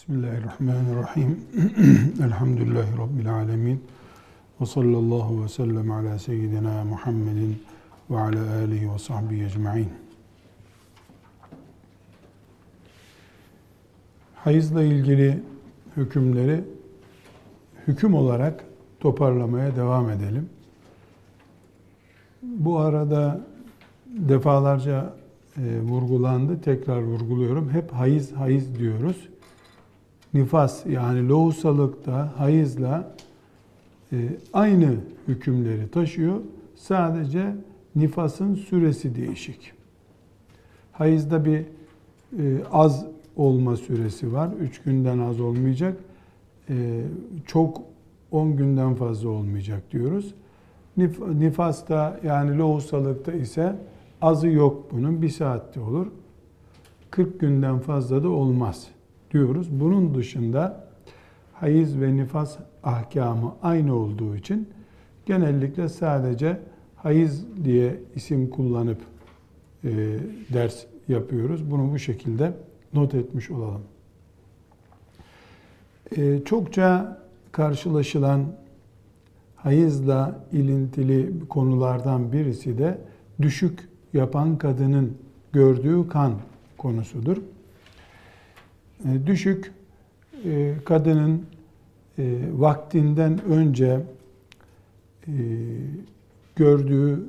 Bismillahirrahmanirrahim. Elhamdülillahi Rabbil alemin. Ve sallallahu ve sellem ala seyyidina Muhammedin ve ala alihi ve sahbihi ecma'in. Hayızla ilgili hükümleri hüküm olarak toparlamaya devam edelim. Bu arada defalarca e, vurgulandı. Tekrar vurguluyorum. Hep hayız hayız diyoruz. Nifas yani lohusalıkta hayızla e, aynı hükümleri taşıyor. Sadece nifasın süresi değişik. Hayızda bir e, az olma süresi var. Üç günden az olmayacak. E, çok on günden fazla olmayacak diyoruz. Nif nifasta yani lohusalıkta ise azı yok bunun. Bir saatte olur. 40 günden fazla da olmaz diyoruz. Bunun dışında hayız ve nifas ahkamı aynı olduğu için genellikle sadece hayız diye isim kullanıp e, ders yapıyoruz. Bunu bu şekilde not etmiş olalım. E, çokça karşılaşılan hayızla ilintili konulardan birisi de düşük yapan kadının gördüğü kan konusudur. E, düşük e, kadının e, vaktinden önce gördüğü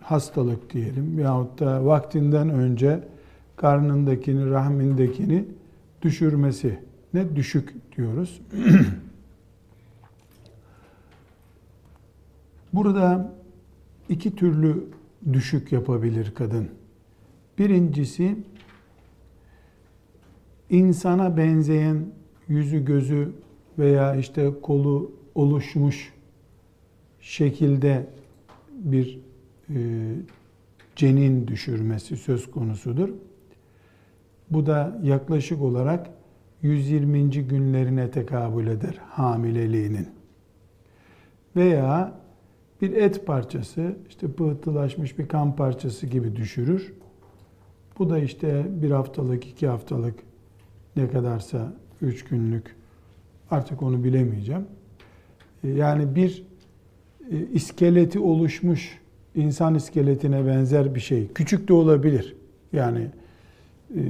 hastalık diyelim yahut da vaktinden önce karnındakini, rahmindekini düşürmesi ne düşük diyoruz. Burada iki türlü düşük yapabilir kadın. Birincisi insana benzeyen yüzü gözü veya işte kolu oluşmuş şekilde bir e, cenin düşürmesi söz konusudur. Bu da yaklaşık olarak 120. günlerine tekabül eder hamileliğinin. Veya bir et parçası, işte pıhtılaşmış bir kan parçası gibi düşürür. Bu da işte bir haftalık, iki haftalık ne kadarsa üç günlük artık onu bilemeyeceğim. E, yani bir e, iskeleti oluşmuş insan iskeletine benzer bir şey. Küçük de olabilir. Yani e,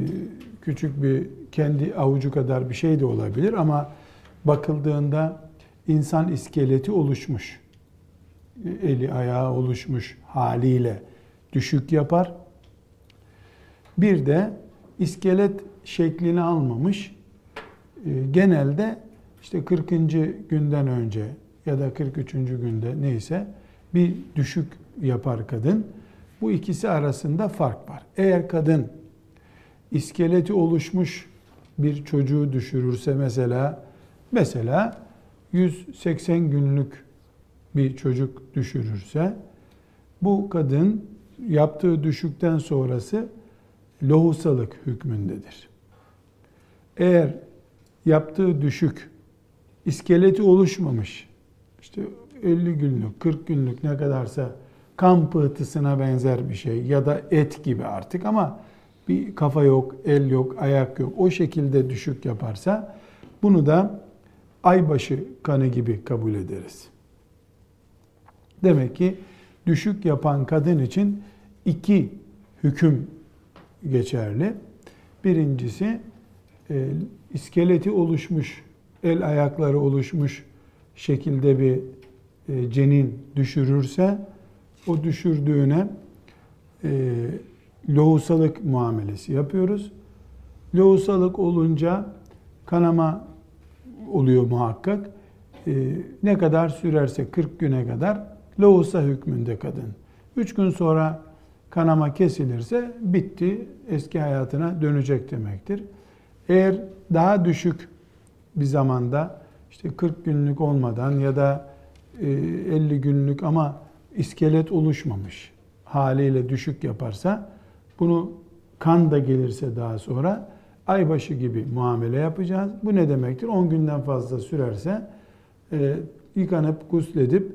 küçük bir kendi avucu kadar bir şey de olabilir ama bakıldığında insan iskeleti oluşmuş. Eli ayağı oluşmuş haliyle düşük yapar. Bir de iskelet şeklini almamış. Ee, genelde işte 40. günden önce ya da 43. günde neyse bir düşük yapar kadın. Bu ikisi arasında fark var. Eğer kadın iskeleti oluşmuş bir çocuğu düşürürse mesela mesela 180 günlük bir çocuk düşürürse bu kadın yaptığı düşükten sonrası lohusalık hükmündedir. Eğer yaptığı düşük iskeleti oluşmamış, işte 50 günlük, 40 günlük ne kadarsa kan pıhtısına benzer bir şey ya da et gibi artık ama bir kafa yok, el yok, ayak yok. O şekilde düşük yaparsa bunu da aybaşı kanı gibi kabul ederiz. Demek ki düşük yapan kadın için iki hüküm geçerli. Birincisi e, iskeleti oluşmuş, el ayakları oluşmuş şekilde bir e, cenin düşürürse o düşürdüğüne e, lohusalık muamelesi yapıyoruz. Lohusalık olunca kanama oluyor muhakkak. E, ne kadar sürerse 40 güne kadar lohusa hükmünde kadın. 3 gün sonra kanama kesilirse bitti, eski hayatına dönecek demektir. Eğer daha düşük bir zamanda işte 40 günlük olmadan ya da 50 e, günlük ama iskelet oluşmamış haliyle düşük yaparsa bunu kan da gelirse daha sonra aybaşı gibi muamele yapacağız. Bu ne demektir? 10 günden fazla sürerse e, yıkanıp gusledip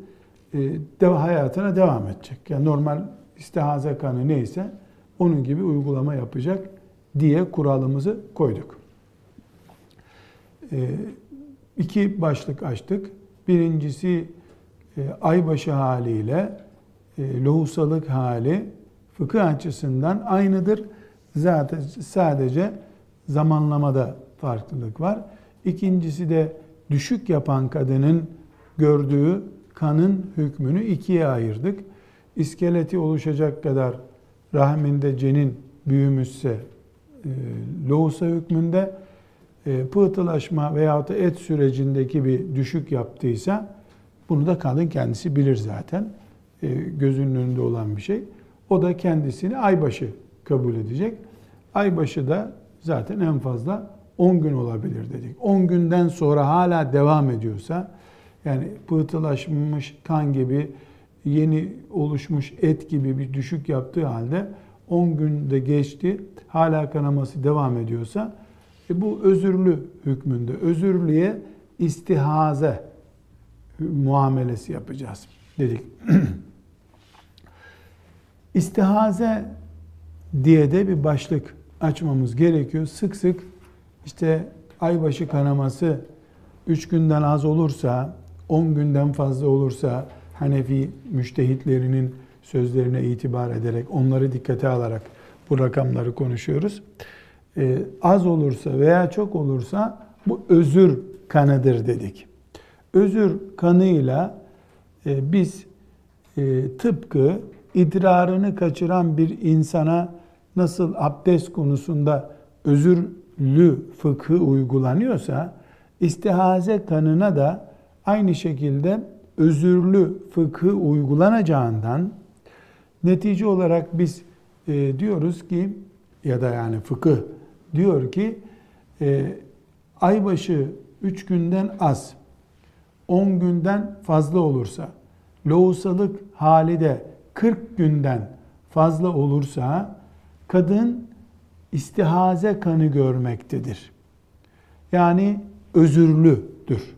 e, hayatına devam edecek. Yani normal istihaze kanı neyse onun gibi uygulama yapacak diye kuralımızı koyduk. E, iki başlık açtık. Birincisi e, aybaşı haliyle e, lohusalık hali fıkıh açısından aynıdır. Zaten sadece zamanlamada farklılık var. İkincisi de düşük yapan kadının gördüğü kanın hükmünü ikiye ayırdık. İskeleti oluşacak kadar rahminde cenin büyümüşse e, lohusa hükmünde pıhtılaşma veyahut da et sürecindeki bir düşük yaptıysa bunu da kadın kendisi bilir zaten. E, gözünün önünde olan bir şey. O da kendisini aybaşı kabul edecek. Aybaşı da zaten en fazla 10 gün olabilir dedik. 10 günden sonra hala devam ediyorsa yani pıhtılaşmış kan gibi yeni oluşmuş et gibi bir düşük yaptığı halde 10 günde geçti hala kanaması devam ediyorsa e bu özürlü hükmünde. Özürlüye istihaze muamelesi yapacağız dedik. İstihaze diye de bir başlık açmamız gerekiyor. Sık sık işte aybaşı kanaması 3 günden az olursa, 10 günden fazla olursa Hanefi müştehitlerinin sözlerine itibar ederek, onları dikkate alarak bu rakamları konuşuyoruz. Ee, az olursa veya çok olursa bu özür kanıdır dedik. Özür kanıyla e, biz e, tıpkı idrarını kaçıran bir insana nasıl abdest konusunda özürlü fıkhı uygulanıyorsa istihaze kanına da aynı şekilde özürlü fıkhı uygulanacağından netice olarak biz e, diyoruz ki ya da yani fıkıh diyor ki e, aybaşı 3 günden az 10 günden fazla olursa lohusalık hali de 40 günden fazla olursa kadın istihaze kanı görmektedir. Yani özürlüdür.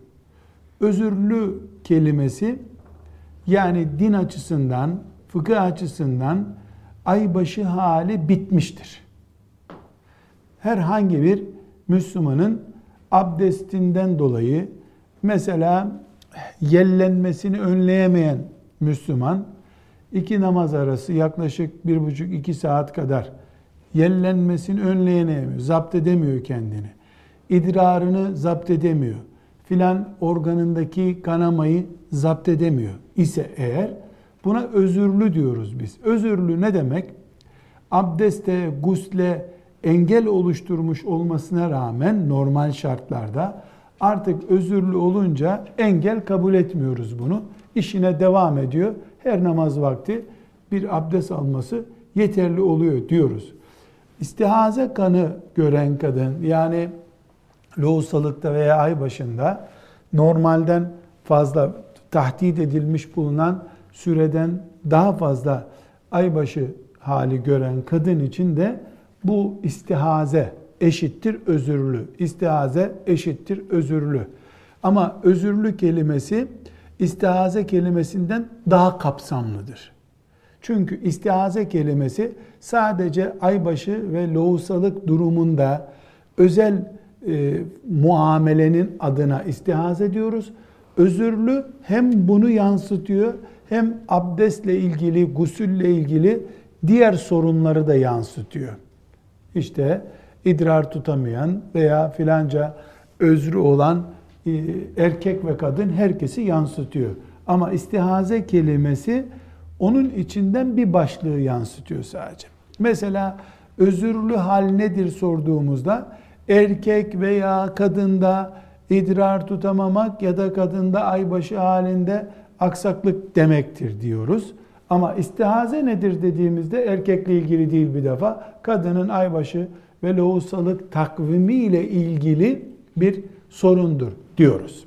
Özürlü kelimesi yani din açısından, fıkıh açısından aybaşı hali bitmiştir. Herhangi bir Müslümanın abdestinden dolayı mesela yellenmesini önleyemeyen Müslüman iki namaz arası yaklaşık bir buçuk iki saat kadar yellenmesini önleyemiyor, zapt edemiyor kendini. İdrarını zapt edemiyor. Filan organındaki kanamayı zapt edemiyor ise eğer buna özürlü diyoruz biz. Özürlü ne demek? Abdeste, gusle engel oluşturmuş olmasına rağmen normal şartlarda artık özürlü olunca engel kabul etmiyoruz bunu. İşine devam ediyor. Her namaz vakti bir abdest alması yeterli oluyor diyoruz. İstihaze kanı gören kadın yani lohusalıkta veya ay başında normalden fazla tahdit edilmiş bulunan süreden daha fazla aybaşı hali gören kadın için de bu istihaze eşittir özürlü. İstihaze eşittir özürlü. Ama özürlü kelimesi istihaze kelimesinden daha kapsamlıdır. Çünkü istihaze kelimesi sadece aybaşı ve lohusalık durumunda özel e, muamelenin adına istihaz ediyoruz. Özürlü hem bunu yansıtıyor hem abdestle ilgili, gusülle ilgili diğer sorunları da yansıtıyor. İşte idrar tutamayan veya filanca özrü olan e, erkek ve kadın herkesi yansıtıyor. Ama istihaze kelimesi onun içinden bir başlığı yansıtıyor sadece. Mesela özürlü hal nedir sorduğumuzda erkek veya kadında idrar tutamamak ya da kadında aybaşı halinde aksaklık demektir diyoruz. Ama istihaze nedir dediğimizde erkekle ilgili değil bir defa. Kadının aybaşı ve lohusalık takvimi ile ilgili bir sorundur diyoruz.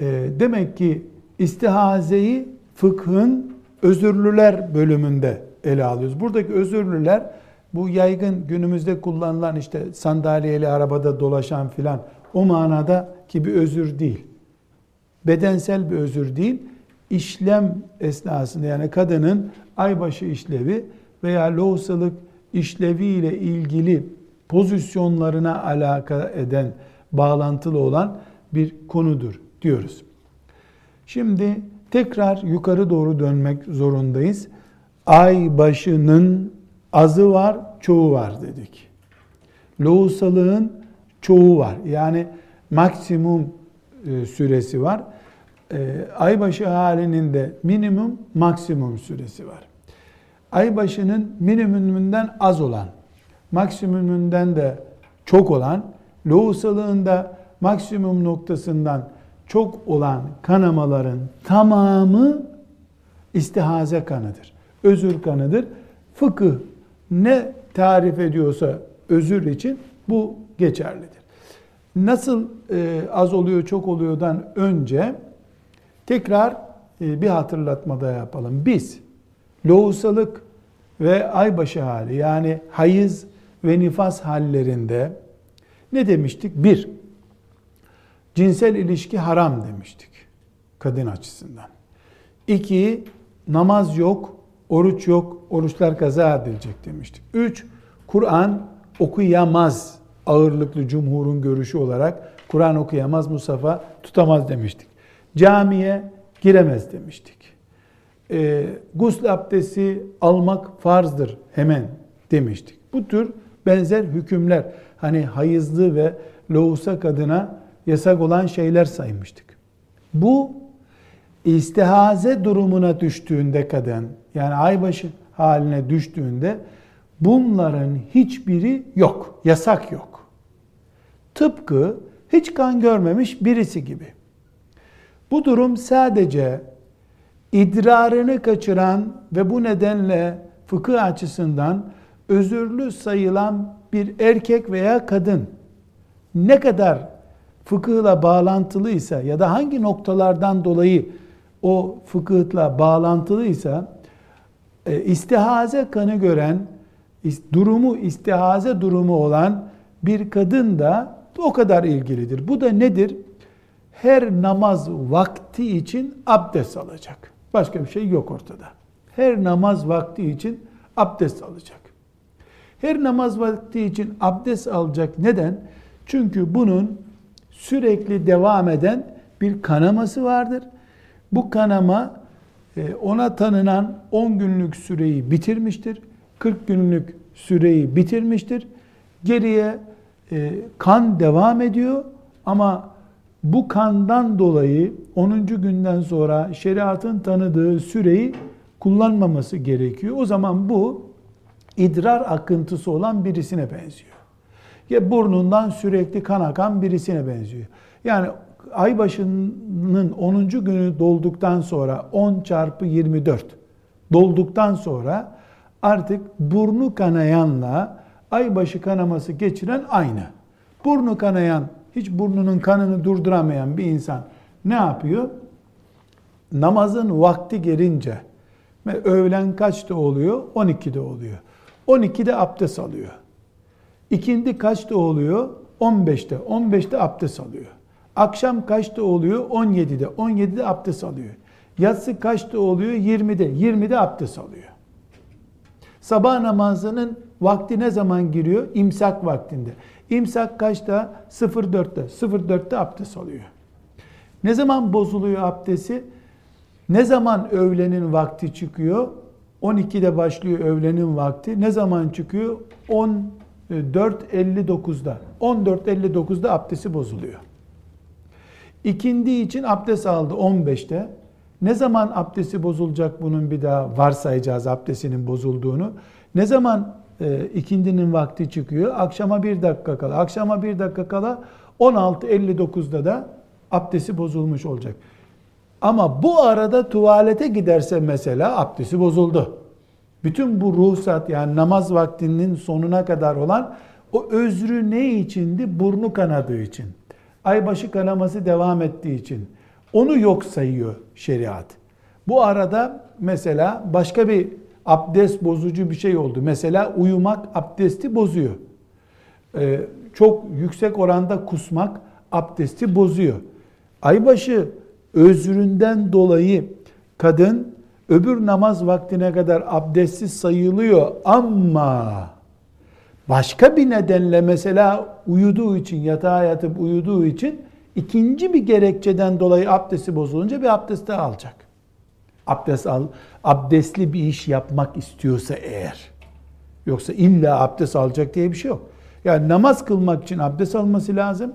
E, demek ki istihazeyi fıkhın özürlüler bölümünde ele alıyoruz. Buradaki özürlüler bu yaygın günümüzde kullanılan işte sandalyeli arabada dolaşan filan o manada ki bir özür değil. Bedensel bir özür değil. İşlem esnasında yani kadının aybaşı işlevi veya lohusalık işlevi ile ilgili pozisyonlarına alaka eden, bağlantılı olan bir konudur diyoruz. Şimdi tekrar yukarı doğru dönmek zorundayız. Ay başının azı var, çoğu var dedik. Lohusalığın çoğu var. Yani maksimum e, süresi var. E, aybaşı halinin de minimum maksimum süresi var. Aybaşının minimumundan az olan, maksimumundan da çok olan, lohusalığında maksimum noktasından çok olan kanamaların tamamı istihaze kanıdır. Özür kanıdır. Fıkıh ne tarif ediyorsa özür için bu geçerlidir. Nasıl e, az oluyor çok oluyordan önce tekrar e, bir hatırlatma da yapalım. Biz lohusalık ve aybaşı hali yani hayız ve nifas hallerinde ne demiştik? Bir, cinsel ilişki haram demiştik kadın açısından. İki, namaz yok, oruç yok, oruçlar kaza edilecek demiştik. Üç, Kur'an okuyamaz ağırlıklı cumhurun görüşü olarak Kur'an okuyamaz, Mustafa tutamaz demiştik. Camiye giremez demiştik. E, gusül abdesti almak farzdır hemen demiştik. Bu tür benzer hükümler hani hayızlı ve lohusa kadına yasak olan şeyler saymıştık. Bu istihaze durumuna düştüğünde kadın yani aybaşı haline düştüğünde bunların hiçbiri yok. Yasak yok. Tıpkı hiç kan görmemiş birisi gibi. Bu durum sadece idrarını kaçıran ve bu nedenle fıkıh açısından özürlü sayılan bir erkek veya kadın ne kadar fıkıhla bağlantılıysa ya da hangi noktalardan dolayı o fıkıhla bağlantılıysa e, istihaze kanı gören, durumu istihaze durumu olan bir kadın da o kadar ilgilidir. Bu da nedir? Her namaz vakti için abdest alacak. Başka bir şey yok ortada. Her namaz vakti için abdest alacak. Her namaz vakti için abdest alacak. Neden? Çünkü bunun sürekli devam eden bir kanaması vardır. Bu kanama e, ona tanınan 10 günlük süreyi bitirmiştir. 40 günlük süreyi bitirmiştir. Geriye e, kan devam ediyor ama bu kandan dolayı 10. günden sonra şeriatın tanıdığı süreyi kullanmaması gerekiyor. O zaman bu idrar akıntısı olan birisine benziyor. Ya burnundan sürekli kan akan birisine benziyor. Yani aybaşının 10. günü dolduktan sonra 10 çarpı 24 dolduktan sonra artık burnu kanayanla aybaşı kanaması geçiren aynı. Burnu kanayan, hiç burnunun kanını durduramayan bir insan ne yapıyor? Namazın vakti gelince, öğlen kaçta oluyor? 12'de oluyor. 12'de abdest alıyor. İkindi kaçta oluyor? 15'te. 15'te abdest alıyor. Akşam kaçta oluyor? 17'de. 17'de abdest alıyor. Yatsı kaçta oluyor? 20'de. 20'de abdest alıyor. Sabah namazının vakti ne zaman giriyor? İmsak vaktinde. İmsak kaçta? 04'te. 04'te abdest alıyor. Ne zaman bozuluyor abdesti? Ne zaman öğlenin vakti çıkıyor? 12'de başlıyor öğlenin vakti. Ne zaman çıkıyor? 14.59'da. 14.59'da abdesti bozuluyor. İkindi için abdest aldı 15'te. Ne zaman abdesti bozulacak bunun bir daha varsayacağız abdestinin bozulduğunu. Ne zaman e, ikindinin vakti çıkıyor? Akşama bir dakika kala. Akşama bir dakika kala 16.59'da da abdesti bozulmuş olacak. Ama bu arada tuvalete giderse mesela abdesti bozuldu. Bütün bu ruhsat yani namaz vaktinin sonuna kadar olan o özrü ne içindi? Burnu kanadığı için. Aybaşı kanaması devam ettiği için. Onu yok sayıyor şeriat. Bu arada mesela başka bir abdest bozucu bir şey oldu. Mesela uyumak abdesti bozuyor. Ee, çok yüksek oranda kusmak abdesti bozuyor. Aybaşı özründen dolayı kadın öbür namaz vaktine kadar abdestsiz sayılıyor ama Başka bir nedenle mesela uyuduğu için, yatağa yatıp uyuduğu için ikinci bir gerekçeden dolayı abdesti bozulunca bir abdest daha alacak. Abdest al, abdestli bir iş yapmak istiyorsa eğer. Yoksa illa abdest alacak diye bir şey yok. Yani namaz kılmak için abdest alması lazım.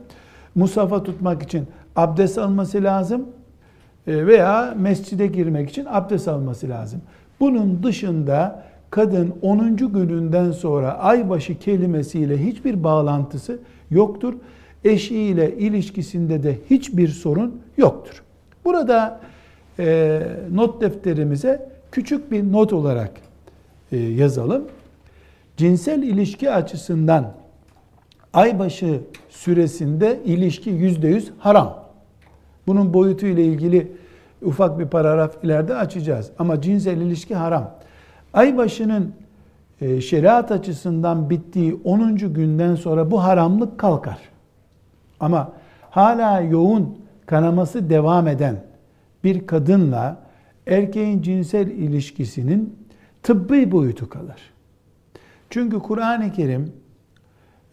Musafa tutmak için abdest alması lazım. E, veya mescide girmek için abdest alması lazım. Bunun dışında kadın 10. gününden sonra aybaşı kelimesiyle hiçbir bağlantısı yoktur. Eşiyle ilişkisinde de hiçbir sorun yoktur. Burada e, not defterimize küçük bir not olarak e, yazalım. Cinsel ilişki açısından aybaşı süresinde ilişki yüzde yüz haram. Bunun boyutu ile ilgili ufak bir paragraf ileride açacağız. Ama cinsel ilişki haram. Aybaşının e, şeriat açısından bittiği 10. günden sonra bu haramlık kalkar. Ama hala yoğun kanaması devam eden bir kadınla erkeğin cinsel ilişkisinin tıbbi boyutu kalır. Çünkü Kur'an-ı Kerim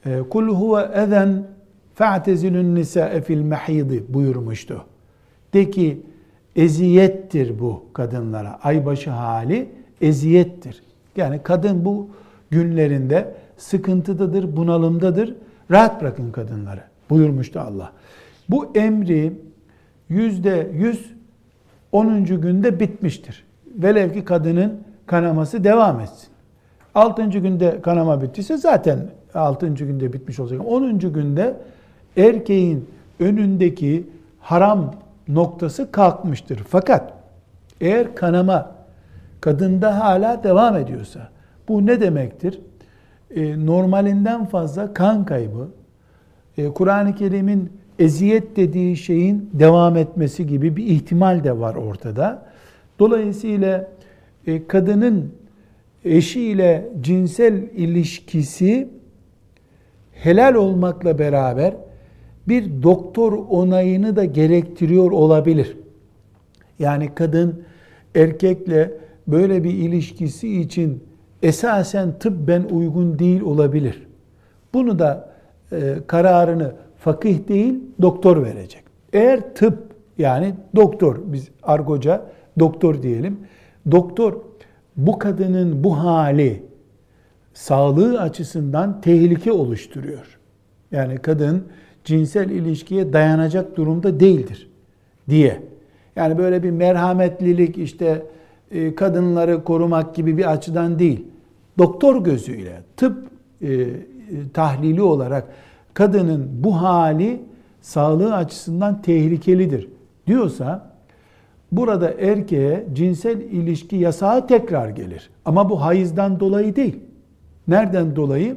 e, kul huve ezen fe'tezilun nisa'e fil mahidi buyurmuştu. De ki eziyettir bu kadınlara. Aybaşı hali eziyettir. Yani kadın bu günlerinde sıkıntıdadır, bunalımdadır. Rahat bırakın kadınları buyurmuştu Allah. Bu emri yüzde yüz onuncu günde bitmiştir. Velev ki kadının kanaması devam etsin. Altıncı günde kanama bittiyse zaten altıncı günde bitmiş olacak. Onuncu günde erkeğin önündeki haram noktası kalkmıştır. Fakat eğer kanama kadında hala devam ediyorsa bu ne demektir? E, normalinden fazla kan kaybı, e, Kur'an-ı Kerim'in eziyet dediği şeyin devam etmesi gibi bir ihtimal de var ortada. Dolayısıyla e, kadının eşiyle cinsel ilişkisi helal olmakla beraber bir doktor onayını da gerektiriyor olabilir. Yani kadın erkekle böyle bir ilişkisi için esasen tıbben uygun değil olabilir. Bunu da e, kararını fakih değil doktor verecek. Eğer tıp yani doktor biz argoca doktor diyelim. Doktor bu kadının bu hali sağlığı açısından tehlike oluşturuyor. Yani kadın cinsel ilişkiye dayanacak durumda değildir diye. Yani böyle bir merhametlilik işte e, kadınları korumak gibi bir açıdan değil. Doktor gözüyle tıp e, tahlili olarak kadının bu hali sağlığı açısından tehlikelidir diyorsa burada erkeğe cinsel ilişki yasağı tekrar gelir. Ama bu hayızdan dolayı değil. Nereden dolayı?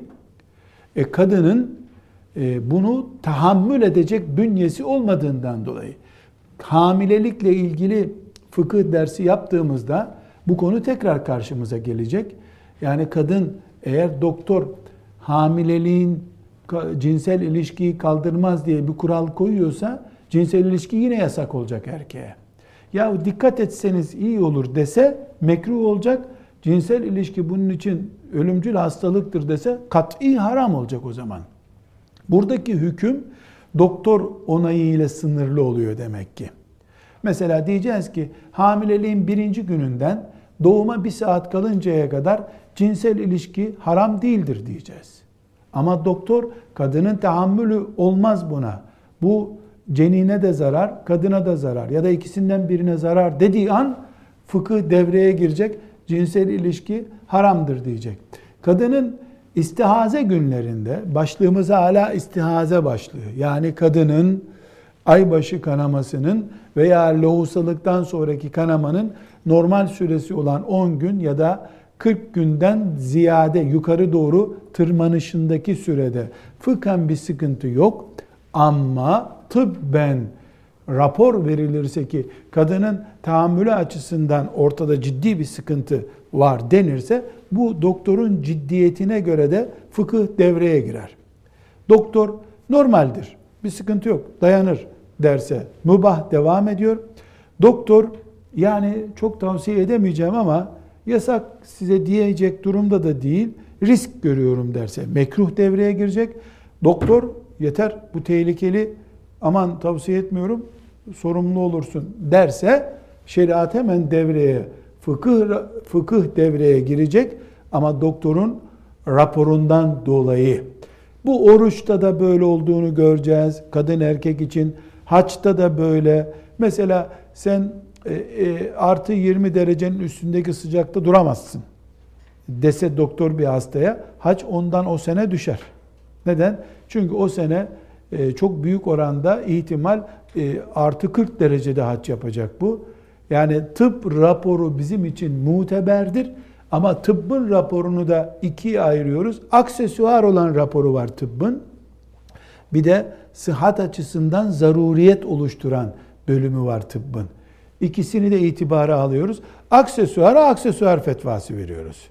E, kadının e, bunu tahammül edecek bünyesi olmadığından dolayı. Hamilelikle ilgili fıkıh dersi yaptığımızda bu konu tekrar karşımıza gelecek. Yani kadın eğer doktor hamileliğin cinsel ilişkiyi kaldırmaz diye bir kural koyuyorsa cinsel ilişki yine yasak olacak erkeğe. Ya dikkat etseniz iyi olur dese mekruh olacak. Cinsel ilişki bunun için ölümcül hastalıktır dese kat'i haram olacak o zaman. Buradaki hüküm doktor onayı ile sınırlı oluyor demek ki. Mesela diyeceğiz ki hamileliğin birinci gününden doğuma bir saat kalıncaya kadar cinsel ilişki haram değildir diyeceğiz. Ama doktor kadının tahammülü olmaz buna. Bu cenine de zarar, kadına da zarar ya da ikisinden birine zarar dediği an fıkıh devreye girecek. Cinsel ilişki haramdır diyecek. Kadının istihaze günlerinde başlığımız hala istihaze başlığı. Yani kadının aybaşı kanamasının veya lohusalıktan sonraki kanamanın normal süresi olan 10 gün ya da 40 günden ziyade yukarı doğru tırmanışındaki sürede fıkhen bir sıkıntı yok. Ama tıbben rapor verilirse ki kadının tahammülü açısından ortada ciddi bir sıkıntı var denirse bu doktorun ciddiyetine göre de fıkıh devreye girer. Doktor normaldir, bir sıkıntı yok, dayanır derse mübah devam ediyor. Doktor yani çok tavsiye edemeyeceğim ama yasak size diyecek durumda da değil. risk görüyorum derse mekruh devreye girecek. Doktor yeter bu tehlikeli aman tavsiye etmiyorum sorumlu olursun derse şeriat hemen devreye fıkıh fıkıh devreye girecek ama doktorun raporundan dolayı bu oruçta da böyle olduğunu göreceğiz. Kadın erkek için haçta da böyle. Mesela sen e, e, artı 20 derecenin üstündeki sıcakta duramazsın dese doktor bir hastaya hac ondan o sene düşer. Neden? Çünkü o sene e, çok büyük oranda ihtimal e, artı 40 derecede hac yapacak bu. Yani tıp raporu bizim için muteberdir. Ama tıbbın raporunu da ikiye ayırıyoruz. Aksesuar olan raporu var tıbbın. Bir de sıhhat açısından zaruriyet oluşturan bölümü var tıbbın. İkisini de itibara alıyoruz. Aksesuara aksesuar fetvası veriyoruz.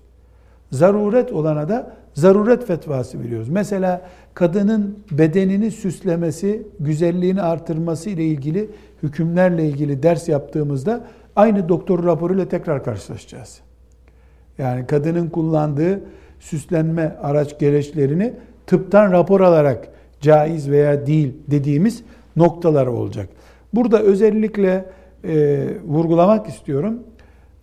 Zaruret olana da zaruret fetvası veriyoruz. Mesela kadının bedenini süslemesi, güzelliğini artırması ile ilgili hükümlerle ilgili ders yaptığımızda aynı doktor raporuyla tekrar karşılaşacağız. Yani kadının kullandığı süslenme araç gereçlerini tıptan rapor alarak caiz veya değil dediğimiz noktalar olacak. Burada özellikle e, vurgulamak istiyorum.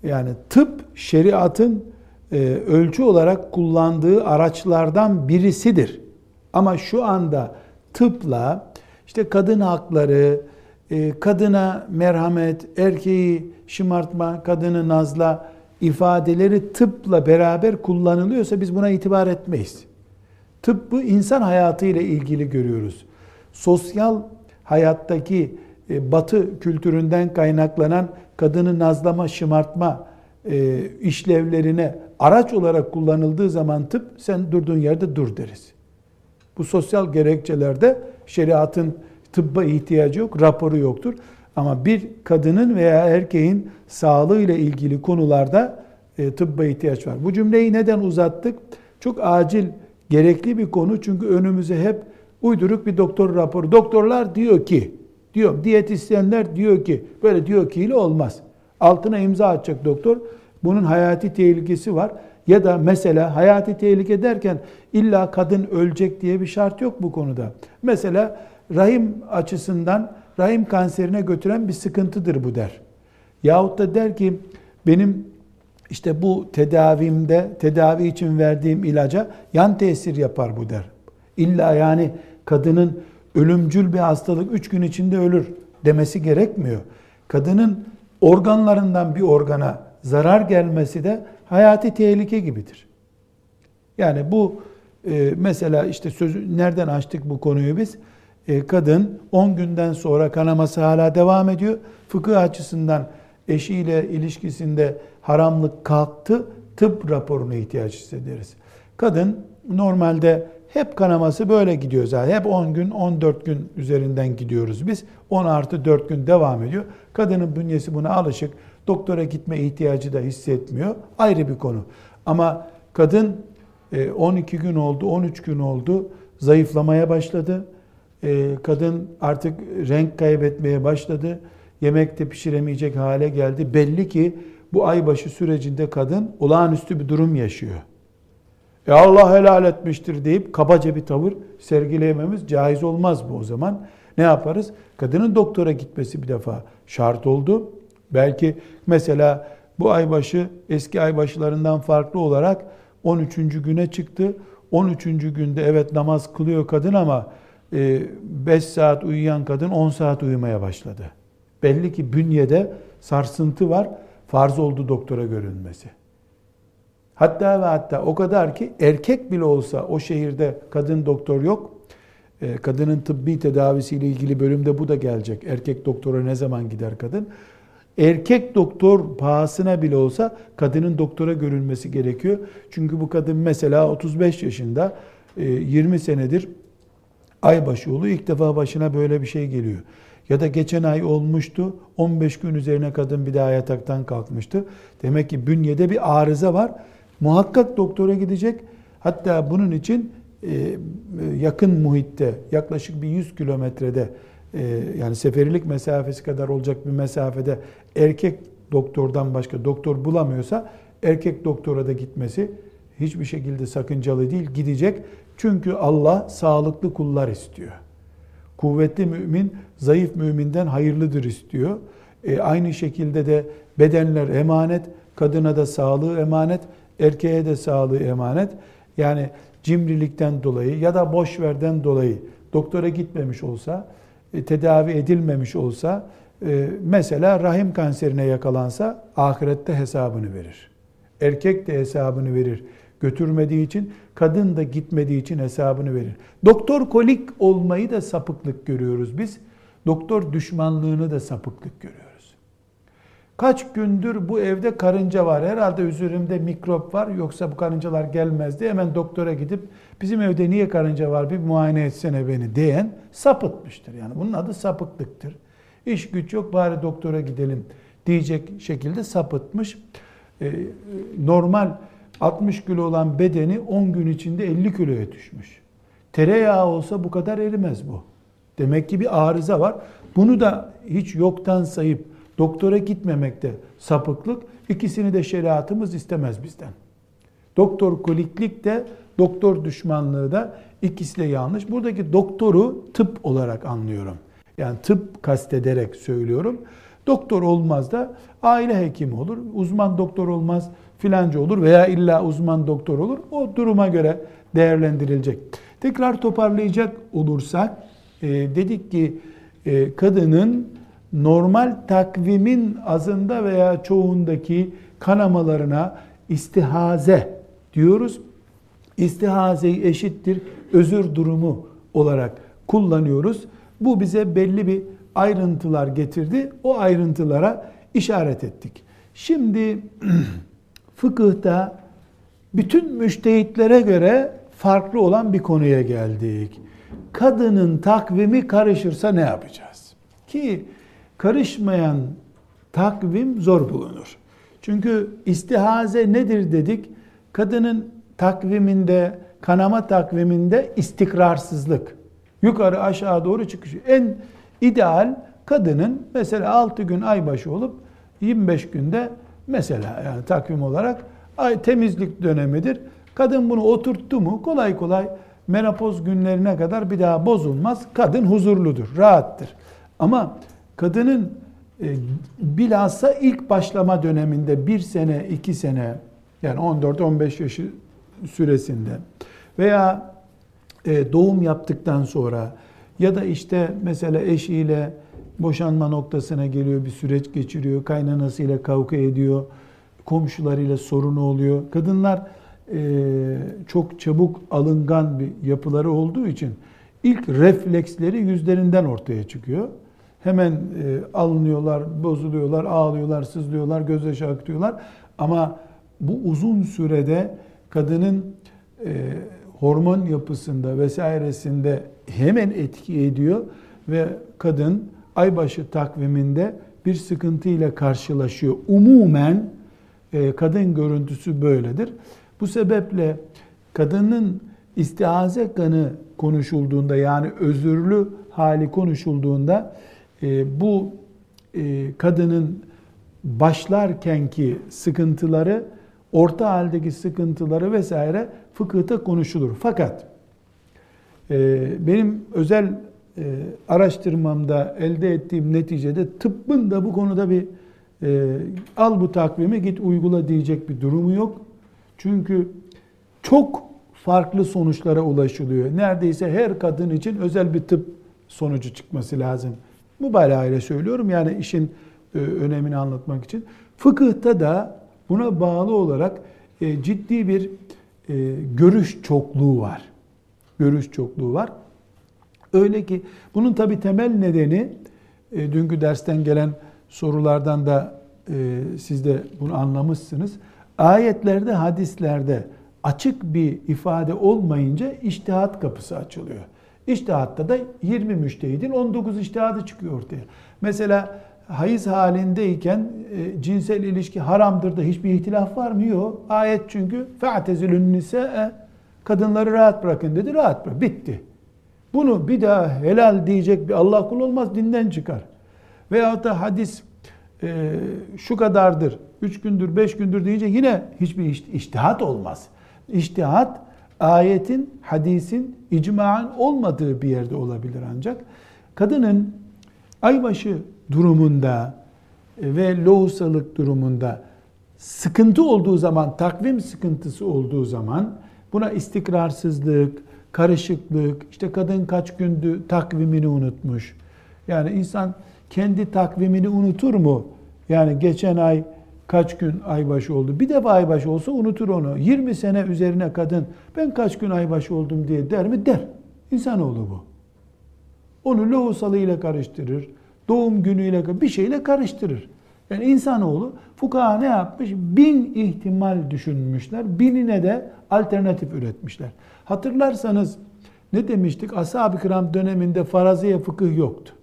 Yani tıp şeriatın e, ölçü olarak kullandığı araçlardan birisidir. Ama şu anda tıpla işte kadın hakları, e, kadına merhamet, erkeği şımartma, kadını nazla ifadeleri tıpla beraber kullanılıyorsa biz buna itibar etmeyiz. Tıbbı insan hayatı ile ilgili görüyoruz. Sosyal hayattaki batı kültüründen kaynaklanan kadını nazlama, şımartma e, işlevlerine araç olarak kullanıldığı zaman tıp sen durduğun yerde dur deriz. Bu sosyal gerekçelerde şeriatın tıbba ihtiyacı yok, raporu yoktur. Ama bir kadının veya erkeğin sağlığı ile ilgili konularda e, tıbba ihtiyaç var. Bu cümleyi neden uzattık? Çok acil, gerekli bir konu çünkü önümüze hep uyduruk bir doktor raporu. Doktorlar diyor ki, diyor, diyetisyenler diyor ki, böyle diyor ki ile olmaz. Altına imza atacak doktor. Bunun hayati tehlikesi var. Ya da mesela hayati tehlike derken illa kadın ölecek diye bir şart yok bu konuda. Mesela rahim açısından rahim kanserine götüren bir sıkıntıdır bu der. Yahut da der ki benim işte bu tedavimde tedavi için verdiğim ilaca yan tesir yapar bu der. İlla yani kadının ölümcül bir hastalık üç gün içinde ölür demesi gerekmiyor. Kadının organlarından bir organa zarar gelmesi de hayati tehlike gibidir. Yani bu e, mesela işte sözü nereden açtık bu konuyu biz? E, kadın 10 günden sonra kanaması hala devam ediyor. Fıkıh açısından eşiyle ilişkisinde haramlık kalktı. Tıp raporuna ihtiyaç hissederiz. Kadın normalde hep kanaması böyle gidiyor zaten. Hep 10 gün, 14 gün üzerinden gidiyoruz biz. 10 artı 4 gün devam ediyor. Kadının bünyesi buna alışık. Doktora gitme ihtiyacı da hissetmiyor. Ayrı bir konu. Ama kadın 12 e, gün oldu, 13 gün oldu. Zayıflamaya başladı. E, kadın artık renk kaybetmeye başladı. Yemekte pişiremeyecek hale geldi. Belli ki bu aybaşı sürecinde kadın olağanüstü bir durum yaşıyor. E Allah helal etmiştir deyip kabaca bir tavır sergileyememiz caiz olmaz bu o zaman. Ne yaparız? Kadının doktora gitmesi bir defa şart oldu. Belki mesela bu aybaşı eski aybaşılarından farklı olarak 13. güne çıktı. 13. günde evet namaz kılıyor kadın ama 5 e, saat uyuyan kadın 10 saat uyumaya başladı. Belli ki bünyede sarsıntı var. Farz oldu doktora görünmesi. Hatta ve hatta o kadar ki erkek bile olsa o şehirde kadın doktor yok. E, kadının tıbbi tedavisiyle ilgili bölümde bu da gelecek. Erkek doktora ne zaman gider kadın? Erkek doktor pahasına bile olsa kadının doktora görülmesi gerekiyor. Çünkü bu kadın mesela 35 yaşında 20 e, senedir aybaşı oluyor. İlk defa başına böyle bir şey geliyor. Ya da geçen ay olmuştu. 15 gün üzerine kadın bir daha yataktan kalkmıştı. Demek ki bünyede bir arıza var. Muhakkak doktora gidecek. Hatta bunun için e, yakın muhitte yaklaşık bir 100 kilometrede e, yani seferilik mesafesi kadar olacak bir mesafede erkek doktordan başka doktor bulamıyorsa erkek doktora da gitmesi hiçbir şekilde sakıncalı değil. Gidecek. Çünkü Allah sağlıklı kullar istiyor. Kuvvetli mümin zayıf müminden hayırlıdır istiyor. E, aynı şekilde de bedenler emanet, kadına da sağlığı emanet, erkeğe de sağlığı emanet. Yani cimrilikten dolayı ya da boşverden dolayı doktora gitmemiş olsa, e, tedavi edilmemiş olsa, e, mesela rahim kanserine yakalansa ahirette hesabını verir. Erkek de hesabını verir. Götürmediği için, kadın da gitmediği için hesabını verir. Doktor kolik olmayı da sapıklık görüyoruz biz. Doktor düşmanlığını da sapıklık görüyoruz. Kaç gündür bu evde karınca var. Herhalde üzerimde mikrop var. Yoksa bu karıncalar gelmezdi. Hemen doktora gidip bizim evde niye karınca var bir muayene etsene beni diyen sapıtmıştır. Yani bunun adı sapıklıktır. İş güç yok bari doktora gidelim diyecek şekilde sapıtmış. Ee, normal 60 kilo olan bedeni 10 gün içinde 50 kiloya düşmüş. Tereyağı olsa bu kadar erimez bu. Demek ki bir arıza var. Bunu da hiç yoktan sayıp doktora gitmemekte sapıklık. İkisini de şeriatımız istemez bizden. Doktor koliklik de doktor düşmanlığı da ikisi de yanlış. Buradaki doktoru tıp olarak anlıyorum. Yani tıp kastederek söylüyorum. Doktor olmaz da aile hekimi olur. Uzman doktor olmaz filanca olur veya illa uzman doktor olur. O duruma göre değerlendirilecek. Tekrar toparlayacak olursak e, dedik ki e, kadının normal takvimin azında veya çoğundaki kanamalarına istihaze diyoruz. İstihazeyi eşittir özür durumu olarak kullanıyoruz. Bu bize belli bir ayrıntılar getirdi. O ayrıntılara işaret ettik. Şimdi fıkıhta bütün müştehitlere göre farklı olan bir konuya geldik. Kadının takvimi karışırsa ne yapacağız? Ki karışmayan takvim zor bulunur. Çünkü istihaze nedir dedik? Kadının takviminde, kanama takviminde istikrarsızlık. Yukarı aşağı doğru çıkış. En ideal kadının mesela 6 gün aybaşı olup 25 günde mesela yani takvim olarak ay temizlik dönemidir. Kadın bunu oturttu mu kolay kolay menopoz günlerine kadar bir daha bozulmaz. Kadın huzurludur, rahattır. Ama kadının e, bilhassa ilk başlama döneminde bir sene, iki sene yani 14-15 yaşı süresinde veya e, doğum yaptıktan sonra ya da işte mesela eşiyle boşanma noktasına geliyor, bir süreç geçiriyor, kaynanasıyla kavga ediyor, komşularıyla sorunu oluyor. Kadınlar e, çok çabuk alıngan bir yapıları olduğu için ilk refleksleri yüzlerinden ortaya çıkıyor. Hemen e, alınıyorlar, bozuluyorlar, ağlıyorlar, sızlıyorlar, gözyaşı akıtıyorlar. Ama bu uzun sürede kadının e, hormon yapısında vesairesinde hemen etki ediyor ve kadın aybaşı takviminde bir sıkıntı ile karşılaşıyor. Umumen e, kadın görüntüsü böyledir. Bu sebeple kadının istiaze kanı konuşulduğunda yani özürlü hali konuşulduğunda e, bu e, kadının başlarkenki sıkıntıları, orta haldeki sıkıntıları vesaire fıkıhta konuşulur. Fakat e, benim özel e, araştırmamda elde ettiğim neticede tıbbın da bu konuda bir al bu takvimi git uygula diyecek bir durumu yok. Çünkü çok farklı sonuçlara ulaşılıyor. Neredeyse her kadın için özel bir tıp sonucu çıkması lazım. Mübalağa ile söylüyorum yani işin e, önemini anlatmak için. Fıkıhta da buna bağlı olarak e, ciddi bir e, görüş çokluğu var. Görüş çokluğu var. Öyle ki bunun tabi temel nedeni dünkü dersten gelen sorulardan da siz de bunu anlamışsınız. Ayetlerde, hadislerde açık bir ifade olmayınca iştihat kapısı açılıyor. İştihatta da 20 müştehidin 19 iştihadı çıkıyor ortaya. Mesela hayız halindeyken e, cinsel ilişki haramdır da hiçbir ihtilaf var mı? Yok. Ayet çünkü fe'tezilün nise kadınları rahat bırakın dedi. Rahat bırak. Bitti. Bunu bir daha helal diyecek bir Allah kul olmaz dinden çıkar. Veyahut da hadis e, şu kadardır, üç gündür, beş gündür deyince yine hiçbir iştihat olmaz. İçtihat ayetin, hadisin icmaen olmadığı bir yerde olabilir ancak. Kadının aybaşı durumunda ve lohusalık durumunda sıkıntı olduğu zaman, takvim sıkıntısı olduğu zaman buna istikrarsızlık, karışıklık, işte kadın kaç gündü takvimini unutmuş. Yani insan kendi takvimini unutur mu? Yani geçen ay kaç gün aybaşı oldu. Bir defa aybaşı olsa unutur onu. 20 sene üzerine kadın ben kaç gün aybaşı oldum diye der mi? Der. İnsanoğlu bu. Onu lohusalıyla karıştırır. Doğum günüyle bir şeyle karıştırır. Yani insanoğlu fukaha ne yapmış? Bin ihtimal düşünmüşler. Binine de alternatif üretmişler. Hatırlarsanız ne demiştik? Ashab-ı kiram döneminde faraziye fıkıh yoktu.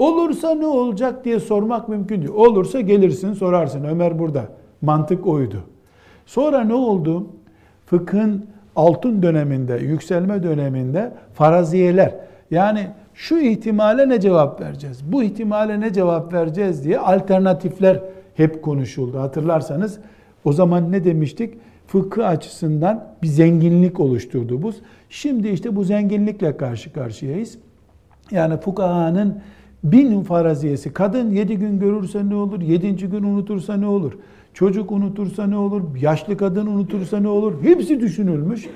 Olursa ne olacak diye sormak mümkün değil. Olursa gelirsin sorarsın. Ömer burada. Mantık oydu. Sonra ne oldu? Fıkhın altın döneminde, yükselme döneminde faraziyeler yani şu ihtimale ne cevap vereceğiz? Bu ihtimale ne cevap vereceğiz diye alternatifler hep konuşuldu. Hatırlarsanız o zaman ne demiştik? Fıkıh açısından bir zenginlik oluşturdu bu. Şimdi işte bu zenginlikle karşı karşıyayız. Yani fukahanın bin faraziyesi. Kadın yedi gün görürse ne olur? Yedinci gün unutursa ne olur? Çocuk unutursa ne olur? Yaşlı kadın unutursa ne olur? Hepsi düşünülmüş.